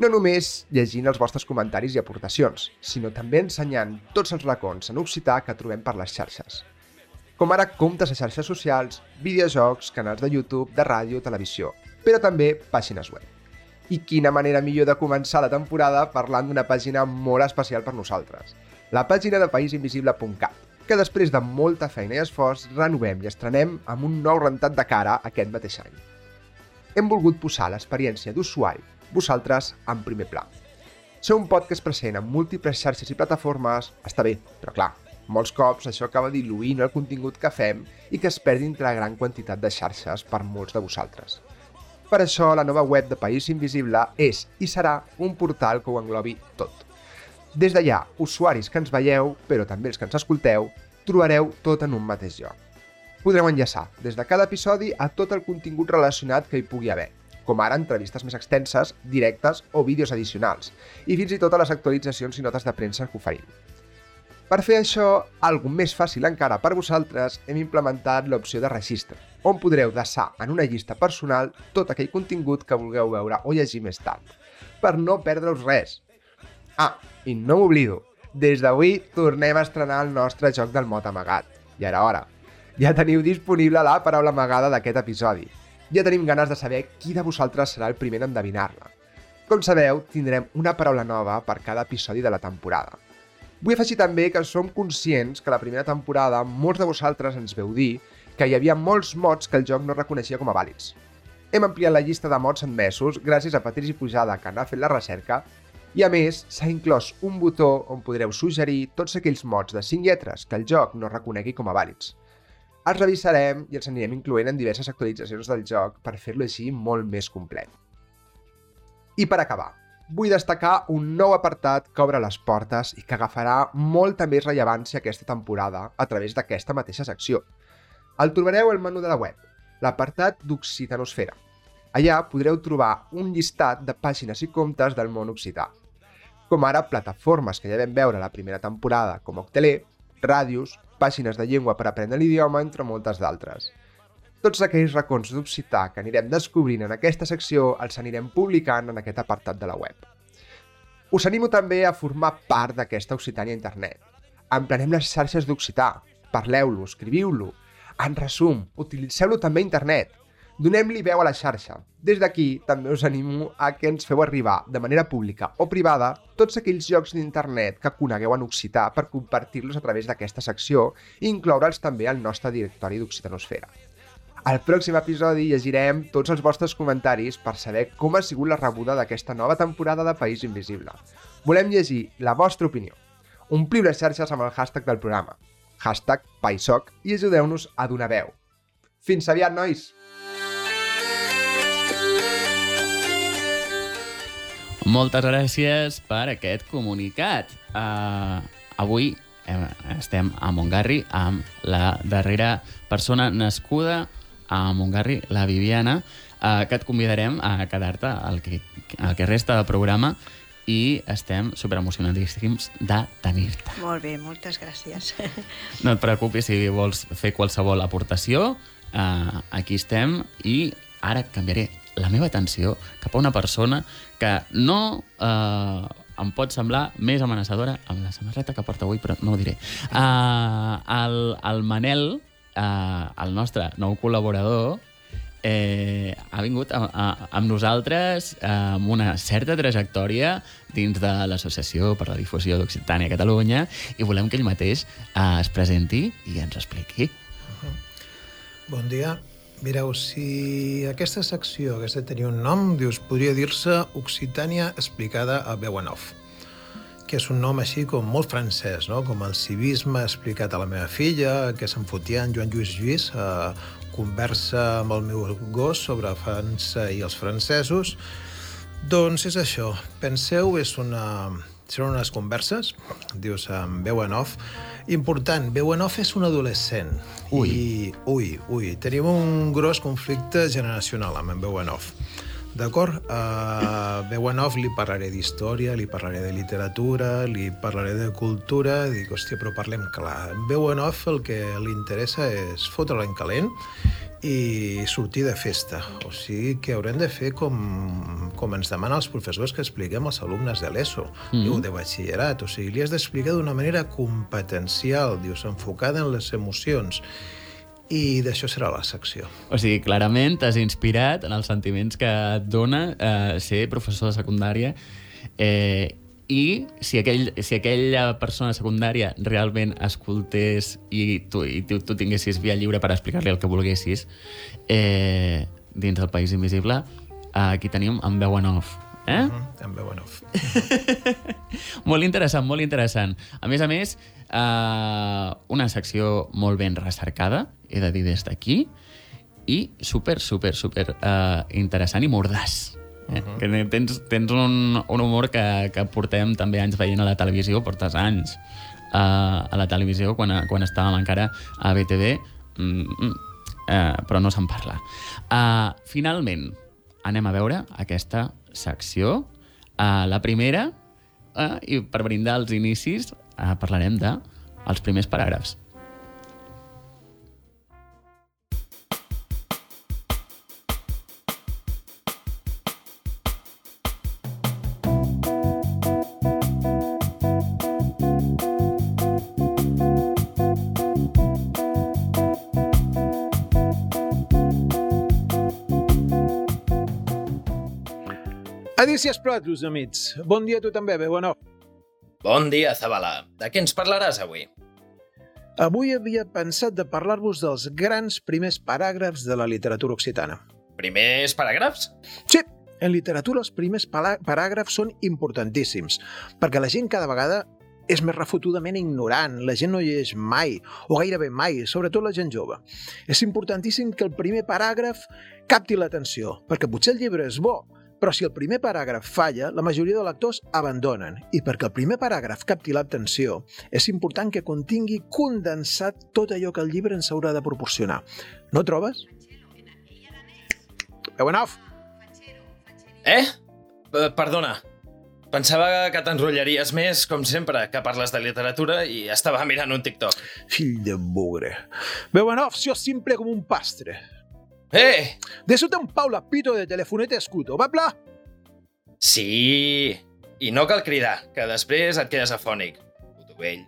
No només llegint els vostres comentaris i aportacions, sinó també ensenyant tots els racons en occità que trobem per les xarxes. Com ara comptes a xarxes socials, videojocs, canals de YouTube, de ràdio, televisió, però també pàgines web. I quina manera millor de començar la temporada parlant d'una pàgina molt especial per nosaltres. La pàgina de paisinvisible.cat, que després de molta feina i esforç renovem i estrenem amb un nou rentat de cara aquest mateix any. Hem volgut posar l'experiència d'usuari, vosaltres, en primer pla. Ser un podcast present en múltiples xarxes i plataformes està bé, però clar, molts cops això acaba diluint el contingut que fem i que es perdi entre la gran quantitat de xarxes per molts de vosaltres. Per això, la nova web de País Invisible és i serà un portal que ho englobi tot. Des d'allà, usuaris que ens veieu, però també els que ens escolteu, trobareu tot en un mateix lloc. Podreu enllaçar des de cada episodi a tot el contingut relacionat que hi pugui haver, com ara entrevistes més extenses, directes o vídeos addicionals, i fins i tot a les actualitzacions i notes de premsa que oferim. Per fer això, algo més fàcil encara per vosaltres, hem implementat l'opció de registre, on podreu desar en una llista personal tot aquell contingut que vulgueu veure o llegir més tard, per no perdre-us res. Ah, i no m'oblido, des d'avui tornem a estrenar el nostre joc del mot amagat. I ara hora. Ja teniu disponible la paraula amagada d'aquest episodi. Ja tenim ganes de saber qui de vosaltres serà el primer en endevinar-la. Com sabeu, tindrem una paraula nova per cada episodi de la temporada. Vull afegir també que som conscients que la primera temporada molts de vosaltres ens veu dir que hi havia molts mots que el joc no reconeixia com a vàlids. Hem ampliat la llista de mots admesos gràcies a Patrici Pujada, que n'ha fet la recerca, i a més s'ha inclòs un botó on podreu suggerir tots aquells mots de 5 lletres que el joc no reconegui com a vàlids. Els revisarem i els anirem incloent en diverses actualitzacions del joc per fer-lo així molt més complet. I per acabar, vull destacar un nou apartat que obre les portes i que agafarà molta més rellevància aquesta temporada a través d'aquesta mateixa secció. El trobareu al menú de la web, l'apartat d'Occitanosfera. Allà podreu trobar un llistat de pàgines i comptes del món occità, com ara plataformes que ja vam veure la primera temporada, com Octeler, ràdios, pàgines de llengua per aprendre l'idioma, entre moltes d'altres. Tots aquells racons d'occità que anirem descobrint en aquesta secció els anirem publicant en aquest apartat de la web. Us animo també a formar part d'aquesta Occitània internet. Emplenem les xarxes d'occità, parleu-lo, escriviu-lo. En resum, utilitzeu-lo també a internet. Donem-li veu a la xarxa. Des d'aquí també us animo a que ens feu arribar de manera pública o privada tots aquells llocs d'internet que conegueu en occità per compartir-los a través d'aquesta secció i incloure'ls també al nostre directori d'Occitanosfera. Al pròxim episodi llegirem tots els vostres comentaris per saber com ha sigut la rebuda d'aquesta nova temporada de País Invisible. Volem llegir la vostra opinió. Ompliu les xarxes amb el hashtag del programa, hashtag Paisoc, i ajudeu-nos a donar veu. Fins aviat, nois! Moltes gràcies per aquest comunicat. Uh, avui eh, estem a Montgarri amb la darrera persona nascuda a Montgarri, la Viviana, uh, que et convidarem a quedar-te al que, al que resta del programa i estem superemocionadíssims de tenir-te. Molt bé, moltes gràcies. No et preocupis si vols fer qualsevol aportació, uh, aquí estem i ara canviaré la meva atenció cap a una persona que no eh, em pot semblar més amenaçadora amb la samarreta que porta avui, però no ho diré. Uh, el, el Manel, uh, el nostre nou col·laborador, eh, ha vingut a, a, amb nosaltres eh, amb una certa trajectòria dins de l'Associació per la Difusió d'Occitània a Catalunya i volem que ell mateix eh, es presenti i ens expliqui. Bon dia. Mireu, si aquesta secció hagués de tenir un nom, dius, podria dir-se Occitània explicada a veu en off que és un nom així com molt francès, no? com el civisme explicat a la meva filla, que se'n fotia en Joan Lluís Lluís, eh, conversa amb el meu gos sobre França i els francesos. Doncs és això. Penseu, és una... Són unes converses, dius, amb veu en off. Important, veu en off és un adolescent. Ui. I, ui, ui. Tenim un gros conflicte generacional amb en veu en off. D'acord? Uh, veu en off li parlaré d'història, li parlaré de literatura, li parlaré de cultura, dic, hòstia, però parlem clar. En veu en off el que li interessa és fotre-la en calent i sortir de festa. O sigui que haurem de fer com, com ens demanen els professors que expliquem als alumnes de l'ESO, mm. -hmm. de batxillerat. O sigui, li has d'explicar d'una manera competencial, dius, enfocada en les emocions. I d'això serà la secció. O sigui, clarament t'has inspirat en els sentiments que et dona eh, ser professor de secundària eh, i si, aquell, si aquella persona secundària realment escoltés i tu, i tu, tu tinguessis via lliure per explicar-li el que volguessis eh, dins del País Invisible, eh, aquí tenim en veu en off. Eh? Mm -hmm. En veu en off. Molt interessant, molt interessant. A més a més, eh, una secció molt ben recercada, he de dir des d'aquí, i super, super, super eh, interessant i mordàs. Eh? Uh -huh. que tens, tens un, un humor que, que portem també anys veient a la televisió, portes anys uh, a la televisió quan, quan estàvem encara a BTV, mm, mm, uh, però no se'n parla. Uh, finalment, anem a veure aquesta secció. Uh, la primera, uh, i per brindar els inicis, uh, parlarem de els primers paràgrafs. Adícies Pratus, amics. Bon dia a tu també, veu o no? Bon dia, Zabala. De què ens parlaràs avui? Avui havia pensat de parlar-vos dels grans primers paràgrafs de la literatura occitana. Primers paràgrafs? Sí, en literatura els primers paràgrafs són importantíssims, perquè la gent cada vegada és més refotudament ignorant, la gent no llegeix mai, o gairebé mai, sobretot la gent jove. És importantíssim que el primer paràgraf capti l'atenció, perquè potser el llibre és bo, però si el primer paràgraf falla, la majoria de lectors abandonen. I perquè el primer paràgraf capti l'atenció, és important que contingui condensat tot allò que el llibre ens haurà de proporcionar. No trobes? Off! Eh? Eh, Perdona. Pensava que t'enrotllaries més, com sempre, que parles de literatura i estava mirant un TikTok. Fill de bugre. Veu en off, sos simple com un pastre. Eh! De eso un Paula pito de telefoneta escuto, va pla? Sí! I no cal cridar, que després et quedes afònic. Puto vell.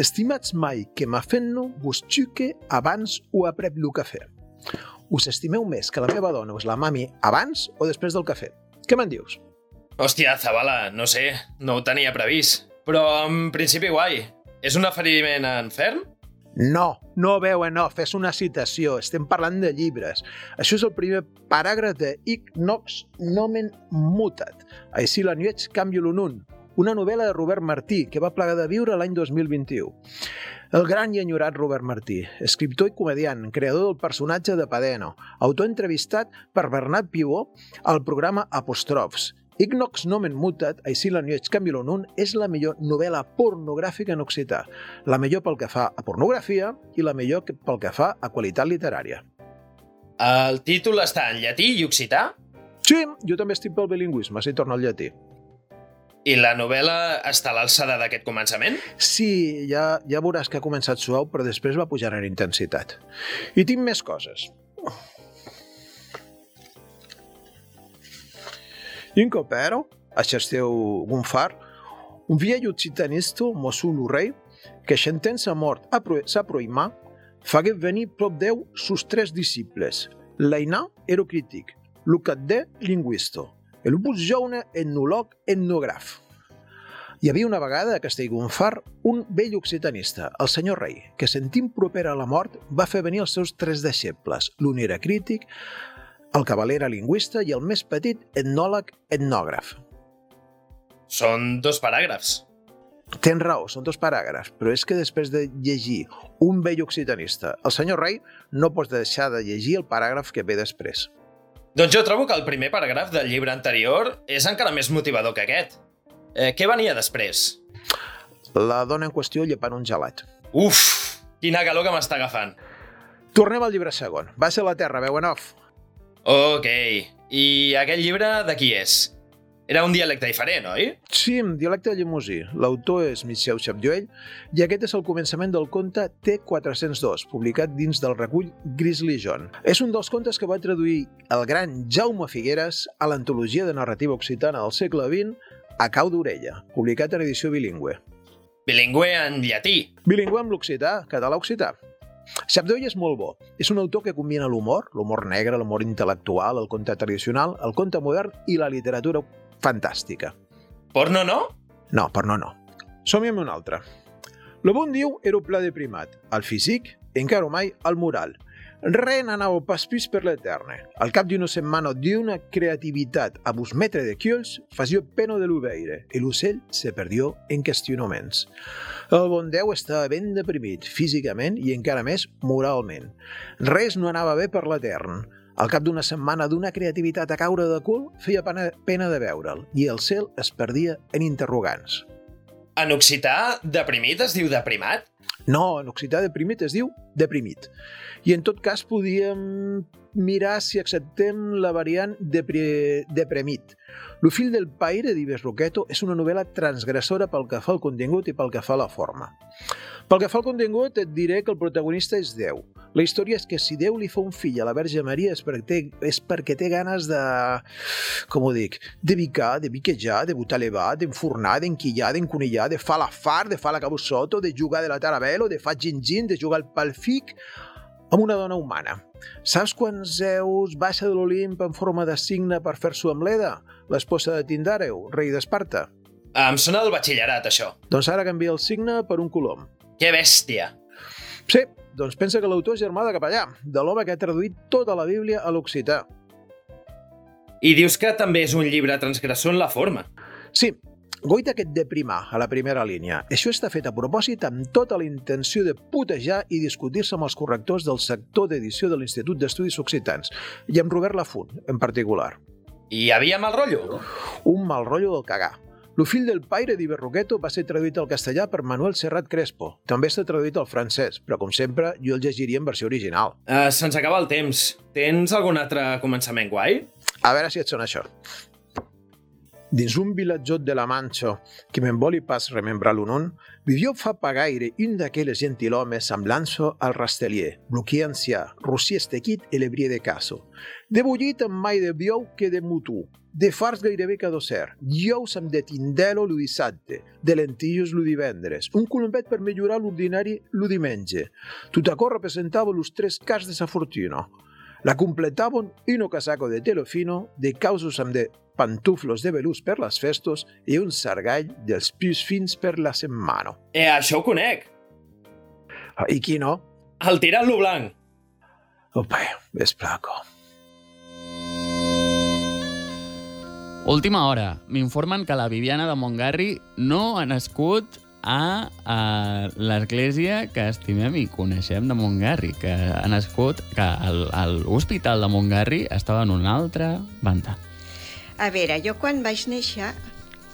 Estimats mai que m'ha fent-no vos xuque abans o aprep lo cafè. Us estimeu més que la meva dona us la mami abans o després del cafè? Què me'n dius? Hòstia, Zabala, no sé, no ho tenia previst. Però en principi guai. És un aferiment en ferm? No, no veu en off, és una citació, estem parlant de llibres. Això és el primer paràgraf de Ic Nox Nomen Mutat, així la nuets canvio l'unun, una novel·la de Robert Martí, que va plegar de viure l'any 2021. El gran i enyorat Robert Martí, escriptor i comediant, creador del personatge de Padeno, autor entrevistat per Bernat Pivó al programa Apostrofs. Ignox nomen mutat, així la nuets canvio l'unun, és la millor novel·la pornogràfica en occità, la millor pel que fa a pornografia i la millor pel que fa a qualitat literària. El títol està en llatí i occità? Sí, jo també estic pel bilingüisme, si torno al llatí. I la novel·la està a l'alçada d'aquest començament? Sí, ja, ja veuràs que ha començat suau, però després va pujar en intensitat. I tinc més coses. Incopero, aixesteu un far, un vieil occitanista, Mosul rei, que xentén sa mort a proimà, fagué venir prop Déu sus tres disciples. L'Ainà era crític, Lucadé lingüista, el bus jaune etnolog etnograf. Hi havia una vegada a Castellgonfar un vell occitanista, el senyor rei, que sentint proper a la mort va fer venir els seus tres deixebles. L'un era crític, el cavaler era lingüista i el més petit etnòleg etnògraf. Són dos paràgrafs. Tens raó, són dos paràgrafs, però és que després de llegir un vell occitanista, el senyor rei, no pots deixar de llegir el paràgraf que ve després. Doncs jo trobo que el primer paràgraf del llibre anterior és encara més motivador que aquest. Eh, què venia després? La dona en qüestió llepant un gelat. Uf, quina calor que m'està agafant. Tornem al llibre segon. Va ser la Terra, veu en off. Ok, i aquest llibre de qui és? Era un dialecte diferent, oi? Sí, en dialecte llemosí. L'autor és Michel Chapdeuil i aquest és el començament del conte T402, publicat dins del recull Grizzly John. És un dels contes que va traduir el gran Jaume Figueres a l'antologia de narrativa occitana del segle XX a cau d'orella, publicat en edició bilingüe. Bilingüe en llatí. Bilingüe amb l'occità, català-occità. Chapdeuil és molt bo. És un autor que combina l'humor, l'humor negre, l'humor intel·lectual, el conte tradicional, el conte modern i la literatura fantàstica. Porno no? No, per no. Som-hi amb un altre. Lo bon diu era un pla de primat. El físic, encara mai el moral. Ren anava pas pis per l'eterne. Al cap d'una setmana d'una creativitat a vos metre de quiols, fasió peno de l'obeire i l'ocell se perdió en qüestionaments. El bon Déu estava ben deprimit, físicament i encara més moralment. Res no anava bé per l'etern. Al cap d'una setmana d'una creativitat a caure de cul, feia pena, pena de veure'l i el cel es perdia en interrogants. En occità, deprimit es diu deprimat? No, en occità deprimit es diu deprimit. I en tot cas podíem mirar si acceptem la variant depri... depremit. Lo fill del paire d'Ives Roqueto és una novel·la transgressora pel que fa al contingut i pel que fa a la forma. Pel que fa al contingut, et diré que el protagonista és Déu. La història és que si Déu li fa un fill a la Verge Maria és perquè té, és perquè té ganes de... com ho dic? De bicar, de biquejar, de butalevar, d'enfornar, d'enquillar, d'enconillar, de fa la far, de fa la cabussoto, de jugar de la tarabelo, de fa gin-gin, de jugar al palfic amb una dona humana. Saps quants Zeus baixa de l'Olimp en forma de signe per fer-s'ho amb l'Eda, l'esposa de Tindàreu, rei d'Esparta? Em sona del batxillerat, això. Doncs ara canvia el signe per un colom. Que bèstia. Sí, doncs pensa que l'autor és germà de Capellà, de l'home que ha traduït tota la Bíblia a l'occità. I dius que també és un llibre transgressor en la forma. Sí, Goita que et deprimar a la primera línia. Això està fet a propòsit amb tota la intenció de putejar i discutir-se amb els correctors del sector d'edició de l'Institut d'Estudis Occitans, i amb Robert Lafont, en particular. I hi havia mal rotllo? Un mal rotllo del cagar. Lo fill del paire d'Iberroqueto va ser traduït al castellà per Manuel Serrat Crespo. També està traduït al francès, però com sempre jo el llegiria en versió original. Uh, Se'ns acaba el temps. Tens algun altre començament guai? A veure si et sona això. Dins un vilatjot de la Manxa, que me'n voli pas remembrar-lo non, vivió fa pagaire un d'aquelles gentilomes semblant-se al rastelier, bloquer ancià, rossi estequit i lebrie de caso. De bullit amb mai de biou que de mutu, de fars gairebé cada cer, llous amb de tindelo lo dissabte, de lentillos lo divendres, un colombet per millorar l'ordinari lo diumenge. Tot acò representava los tres cas de sa fortuna. La completaven un casaco de telo fino, de causos amb de pantuflos de velús per les festos i un sargall dels pius fins per la setmana. Eh, això ho conec. I qui no? El tirant-lo blanc. Opa, és placo. Última hora. M'informen que la Viviana de Montgarri no ha nascut a, a l'església que estimem i coneixem de Montgarri, que ha nascut que l'hospital de Montgarri estava en una altra banda. A veure, jo quan vaig néixer,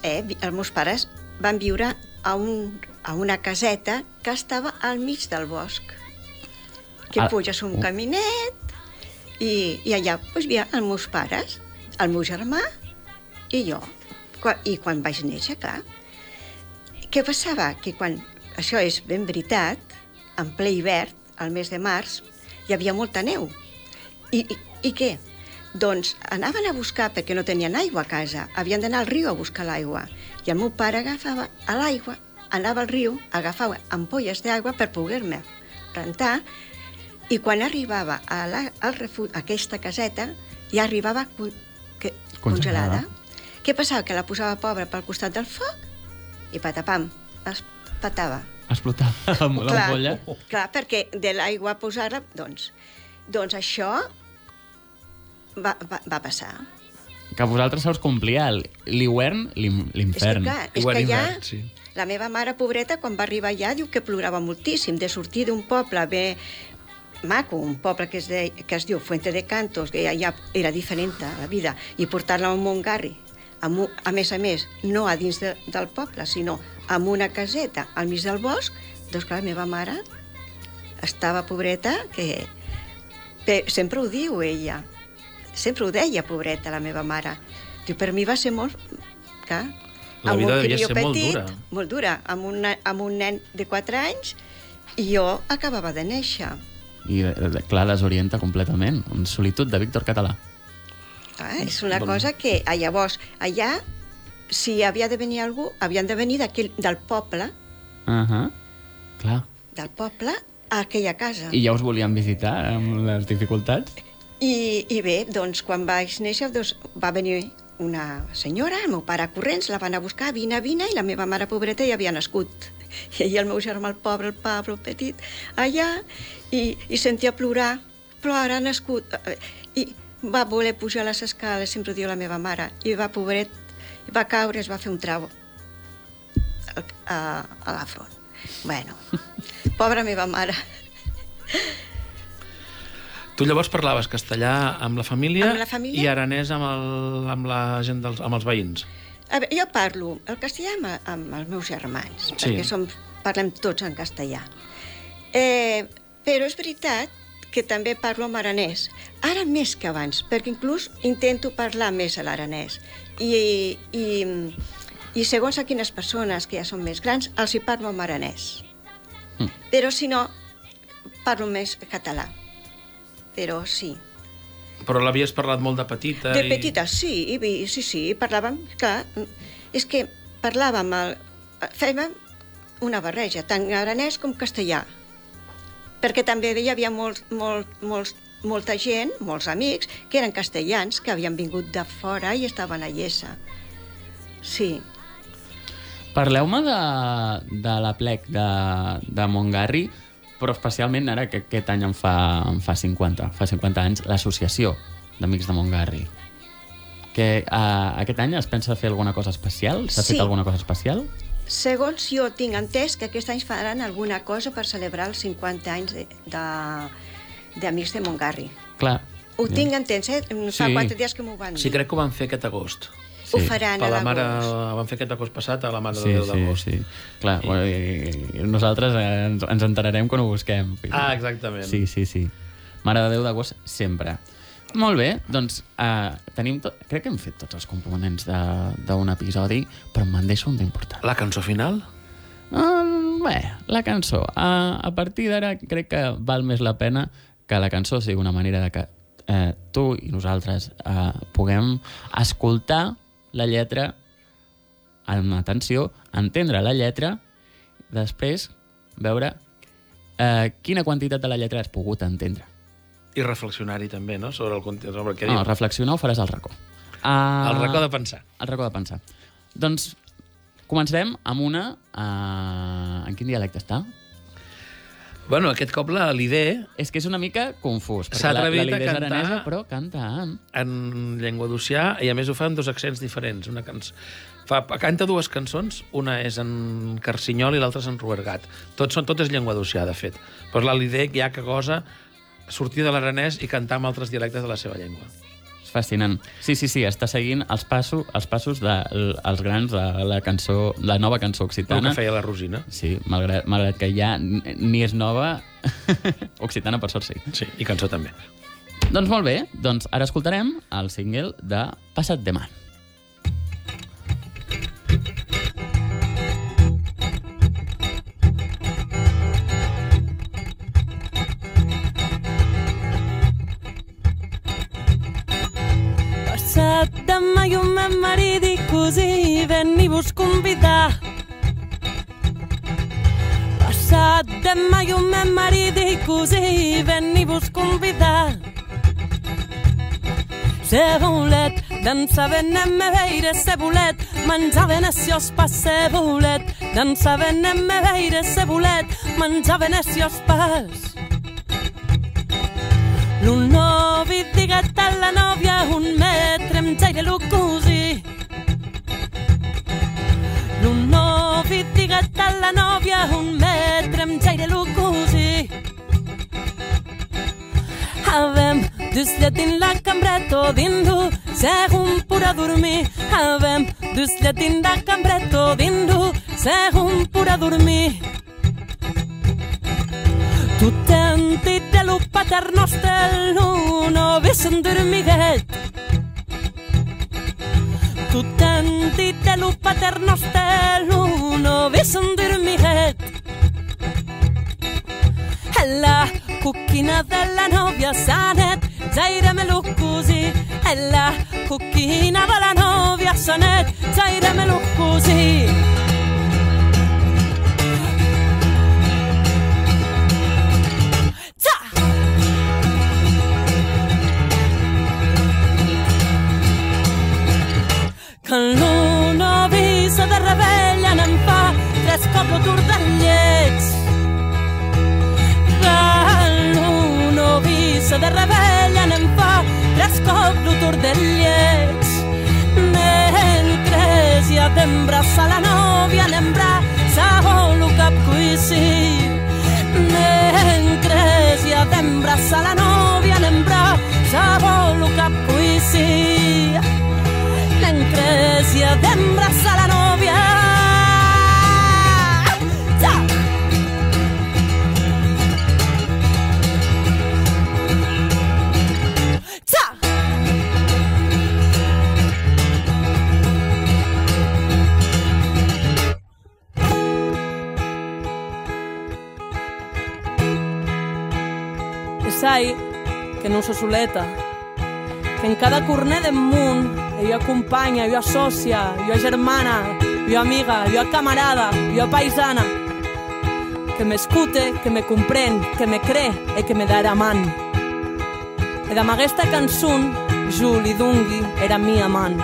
eh, els meus pares van viure a, un, a una caseta que estava al mig del bosc. Que Ah, puges un caminet i, i allà doncs, hi havia els meus pares, el meu germà i jo. I quan vaig néixer, clar, què passava? Que quan, això és ben veritat, en ple hivern, al mes de març, hi havia molta neu. I, i, i què? Doncs anaven a buscar, perquè no tenien aigua a casa, havien d'anar al riu a buscar l'aigua. I el meu pare agafava a l'aigua, anava al riu, agafava ampolles d'aigua per poder-me rentar, i quan arribava a, la, al refu, a aquesta caseta, ja arribava con, que, Congelada. congelada. Què passava? Que la posava pobra pel costat del foc i patapam, es patava. Explotava amb l'ampolla. Clar, perquè de l'aigua posar-la, doncs, doncs això va, va, va passar. Que a vosaltres se us complia el- l'hivern, l'infern. És que, clar, és que ja... La meva mare, pobreta, quan va arribar allà, diu que plorava moltíssim de sortir d'un poble bé maco, un poble que es, de, que es diu Fuente de Cantos, que ja, ja era diferent la vida, i portar-la a un Montgarri, amb, a més a més, no a dins de, del poble, sinó amb una caseta al mig del bosc, doncs clar, la meva mare estava pobreta, que sempre ho diu ella, sempre ho deia, pobreta, la meva mare. Diu, per mi va ser molt... Clar, La vida devia ser molt petit, dura. Molt dura, amb un, amb un nen de 4 anys, i jo acabava de néixer. I, eh, clar, desorienta completament. Un solitud de Víctor Català. Ah, és una Bon. cosa que, ah, llavors, allà, si havia de venir algú, havien de venir del poble, Uh -huh. Clar. del poble, a aquella casa. I ja us volien visitar amb les dificultats? I, I bé, doncs, quan vaig néixer, doncs, va venir una senyora, el meu pare corrents, la van a buscar, vine, vine, i la meva mare pobreta ja havia nascut. I el meu germà, el pobre, el Pablo, el petit, allà, i, i sentia plorar, però ara ha nascut. I va voler pujar les escales, sempre ho diu la meva mare, i va, pobret, va caure, es va fer un trau a, a la front. Bueno, pobra meva mare. Tu llavors parlaves castellà amb la família, Amb la família? i aranès amb, el, amb la gent dels, amb els veïns. A veure, jo parlo el castellà amb, amb els meus germans, Sí. perquè som, parlem tots en castellà. Eh, però és veritat que també parlo en aranès. Ara més que abans, perquè inclús intento parlar més a l'aranès. I, i, I segons a quines persones que ja són més grans, els hi parlo en aranès. Mm. Però si no, parlo més català. Però sí. Però l'havies parlat molt de petita. De i... petita, sí, i, sí, sí, parlàvem, clar, és que parlàvem, el, fèiem una barreja, tant aranès com castellà, perquè també hi havia molt, molt, molts, molta gent, molts amics, que eren castellans, que havien vingut de fora i estaven a Llesa. Sí. Parleu-me de, de la plec de, de Montgarri, però especialment ara que aquest any en fa, en fa 50, fa 50 anys, l'associació d'Amics de Montgarri. Que uh, aquest any es pensa fer alguna cosa especial? S'ha Sí. fet alguna cosa especial? Segons jo tinc entès que aquest any faran alguna cosa per celebrar els 50 anys de- de- d'Amics de, de Montgarri. Clar. Ho tinc entès, eh? Fa Sí. quatre dies que m'ho van dir. Sí, crec que ho van fer aquest agost. Ho faran Per a la mare, van fer aquest agost passat a la Mare Sí, de Déu sí, d'agost. sí. Clar, bueno, i, i nosaltres eh, ens, ens enterarem quan ho busquem. Ah, exactament. Sí, sí, sí. Mare de Déu d'agost, sempre. Molt bé, doncs uh, tenim tot... crec que hem fet tots els components de- d'un episodi, però me'n deixo un d'important. La cançó final? Uh, bé, la cançó. Uh, a partir d'ara crec que val més la pena que la cançó sigui una manera de que eh, tu i nosaltres eh, puguem escoltar la lletra amb atenció, entendre la lletra, després veure eh, quina quantitat de la lletra has pogut entendre. I reflexionar-hi també, no?, sobre el sobre què No, diu. reflexionar ho faràs al racó. Uh, El racó de pensar. El racó de pensar. Doncs comencem amb una... Uh, en quin dialecte està? Bueno, aquest cop la l'idea... És que és una mica confús, perquè la, la Lidé és aranesa, però canta en... en llengua d'Ocià i a més ho fa amb dos accents diferents. Una canç... fa, canta dues cançons, una és en Carcinyol i l'altra és en Ruergat. Tot, són, tot és llengua d'Ocià, de fet. Però la l'idea ja que gosa sortir de l'aranès i cantar amb altres dialectes de la seva llengua. És fascinant. Sí, sí, sí, està seguint els, passos, els passos dels de, grans de la cançó, la nova cançó El occitana. que feia la Rosina. Sí, malgrat, malgrat que ja ni és nova, occitana per sort sí. Sí, i cançó també. Doncs molt bé, doncs ara escoltarem el single de Passat de Man. Passat demà i un meu marit i cosí veniu-vos convidar. Passat demà i un meu marit i cosí veniu-vos convidar. Se volet, dansar venem me veire, se volet, menjar venecios pas, se volet, dansar venem me veire, se volet, menjar venecios pas. L'un novi diguet a la nòvia un metre em jaire lo così. L'un novi diguet a la nòvia un metre em jaire lo così. Avem dus lletin la cambretto dindu, segun pura dormir. Avem dus lletin la cambretto dindu, segun pura dormir. Tu tenti Italo paternostelluno visentyr mihet. Tuttenti Italo paternostelluno visentyr mihet. Hella kukkina della novia sanet, zairemme lukkusi. Hella kukkina della novia sanet, zairemme lukkusi. Così. Quan l'una avisa de rebella n'en fa tres cops el tour del lleig. Quan l'una avisa de rebella n'en fa tres cops el tour del lleig. Mentre si t'embraça la nòvia n'embraça el cap cuisir. Mentre si t'embraça la nòvia n'embraça el cap cuisir. L'encresia d'embraçar la nòvia. Ja! Ja! E sai que non so soleta, que en cada corner del munt ha companya, ha sòcia, ha germana, ha amiga, ha camarada, ha paisana, que m'escute, que me comprèn, que me cree e que me darà man. E damb aquesta cançó, jo li dongui era mi amant.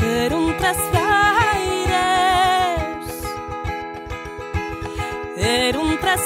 Per un tres gaires, per un tres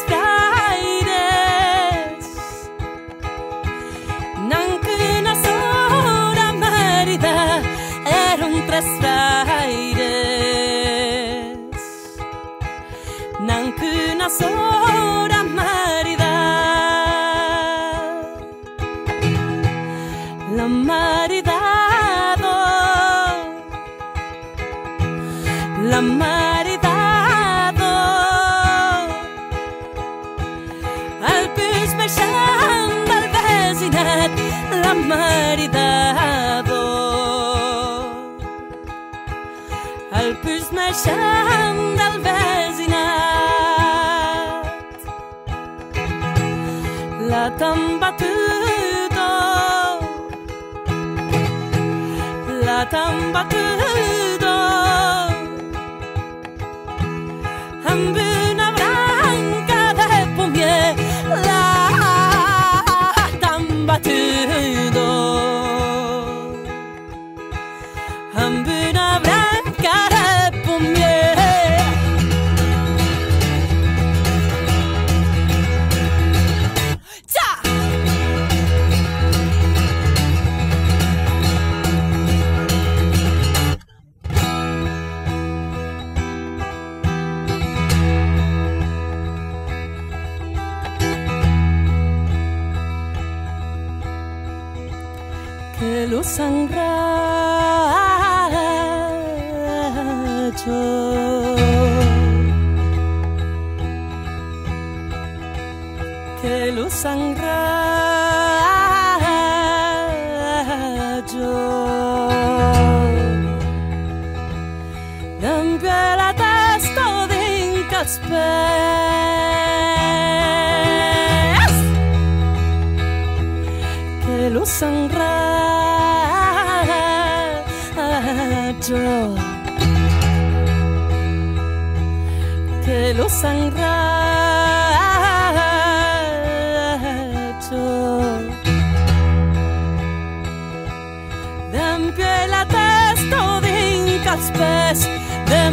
que lo sangra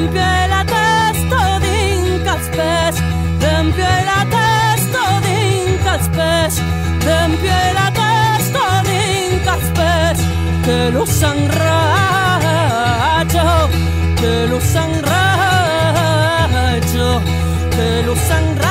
d'empie la testa dins els pes d'empie la testa dins els pes d'empie la testa dins els pes que lo sangracho que lo sangracho que lo sangracho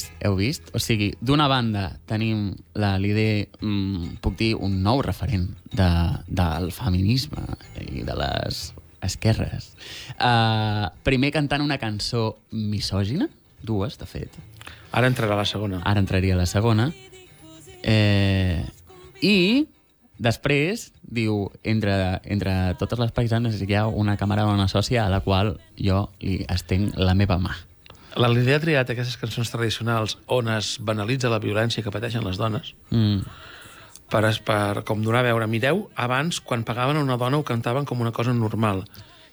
vist? Heu vist? O sigui, d'una banda tenim la l'idea, mm, puc dir, un nou referent de, del feminisme i de les esquerres. Uh, primer cantant una cançó misògina, dues, de fet. Ara entrarà la segona. Ara entraria la segona. Eh, I després diu, entre, entre totes les paisanes hi ha una camarada, una sòcia a la qual jo li estenc la meva mà. La Lídia ha triat aquestes cançons tradicionals on es banalitza la violència que pateixen les dones Mm. per, per com donar a veure, mireu, abans, quan pagaven a una dona, ho cantaven com una cosa normal.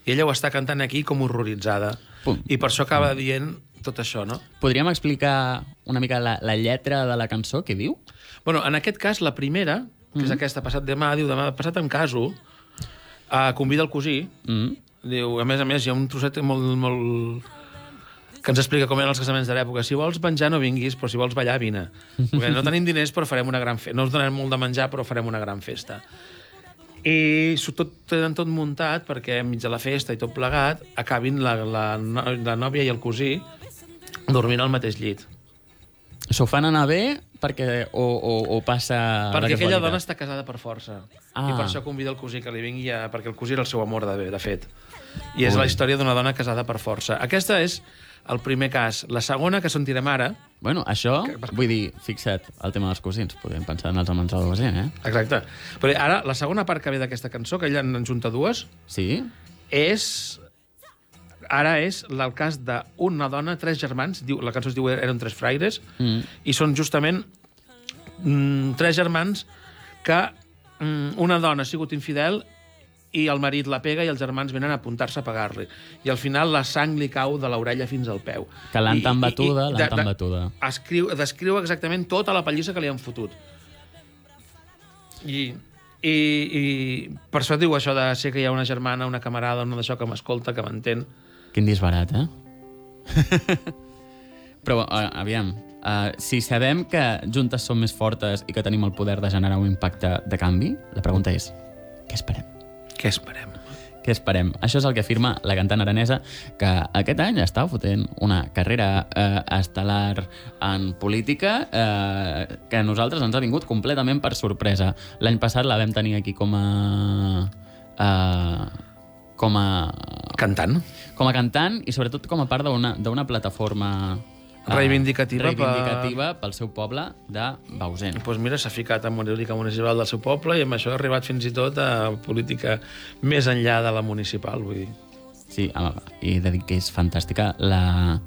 I ella ho està cantant aquí com horroritzada. Pum. I per això acaba dient tot això, no? Podríem explicar una mica la, la lletra de la cançó, què diu? Bueno, en aquest cas, la primera, que és Mhm. aquesta, passat demà, diu, demà passat em caso, uh, convida el cosí, Mm. diu, a més a més, hi ha un trosset molt, molt que ens explica com eren els casaments de l'època. Si vols menjar, no vinguis, però si vols ballar, vine. Perquè no tenim diners, però farem una gran festa. No us donem molt de menjar, però farem una gran festa. I tot, tenen tot muntat perquè enmig de la festa i tot plegat acabin la, la, la nòvia i el cosí dormint al mateix llit. S'ho fan anar bé perquè o, o, o passa... perquè aquella dona està casada per força. Ah. I per això convida el cosí que li vingui a... perquè el cosí era el seu amor, de, de fet. I és Ui. la història d'una dona casada per força. Aquesta és el primer cas. La segona, que sentirem ara... Bueno, això, vull dir, fixa't, el tema dels cosins. Podem pensar en els amants de la gent, eh? Exacte. Però ara, la segona part que ve d'aquesta cançó, que ella en junta dues, Sí? és... Ara és el cas d'una dona, tres germans, diu, la cançó es diu Eren tres fraires, Mm. i són justament mm, tres germans que mm, una dona ha sigut infidel i el marit la pega i els germans venen a apuntar-se a pagar-li. I al final la sang li cau de l'orella fins al peu. Que l'han tan batuda, l'han tan batuda. Escriu, descriu exactament tota la pallissa que li han fotut. I, i, i per això diu això de ser que hi ha una germana, una camarada, una d'això que m'escolta, que m'entén. Quin disbarat, eh? Però, uh, aviam, uh, si sabem que juntes som més fortes i que tenim el poder de generar un impacte de canvi, la pregunta és, què esperem? Què esperem? què esperem? Això és el que afirma la cantant aranesa, que aquest any està fotent una carrera eh, estel·lar en política eh, que a nosaltres ens ha vingut completament per sorpresa. L'any passat la vam tenir aquí com a... Eh, com a... Cantant. Com a cantant i sobretot com a part d'una plataforma eh, Reivindicativa per- reivindicativa pel seu poble de Bausen. Doncs pues mira, s'ha ficat en política municipal del seu poble i amb això ha arribat fins i tot a política més enllà de la municipal, vull dir. Sí, i he de dir que és fantàstica la,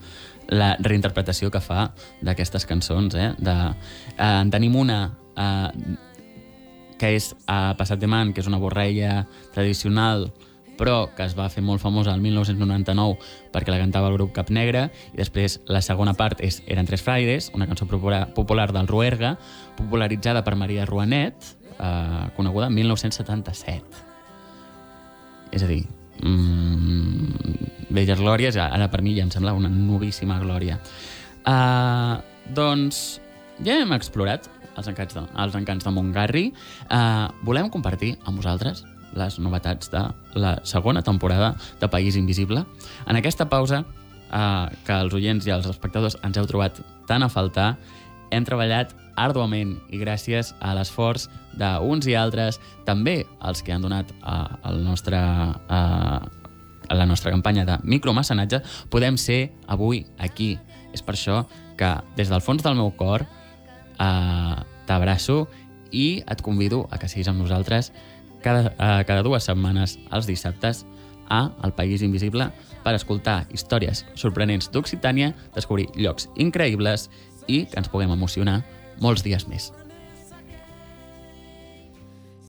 la reinterpretació que fa d'aquestes cançons. Eh? De, eh, en tenim una eh, que és a Passat de Man, que és una borrella tradicional, però que es va fer molt famosa el 1999 perquè la cantava el grup Cap Negre, i després la segona part és Eren tres fraires, una cançó popular, del Ruerga, popularitzada per Maria Ruanet, eh, coneguda en 1977. És a dir, mm, Velles Glòries, ara per mi ja em sembla una novíssima glòria. Uh, doncs ja hem explorat els encants de, els encants de Montgarri. Uh, volem compartir amb vosaltres les novetats de la segona temporada de País Invisible. En aquesta pausa, uh, que els oients i els espectadors ens heu trobat tan a faltar, hem treballat arduament i gràcies a l'esforç d'uns i altres, també els que han donat uh, el nostre, uh, a la nostra campanya de micromecenatge, podem ser avui aquí. És per això que des del fons del meu cor uh, t'abraço i et convido a que siguis amb nosaltres cada, uh, cada dues setmanes, els dissabtes, a El País Invisible per escoltar històries sorprenents d'Occitània, descobrir llocs increïbles i que ens puguem emocionar molts dies més.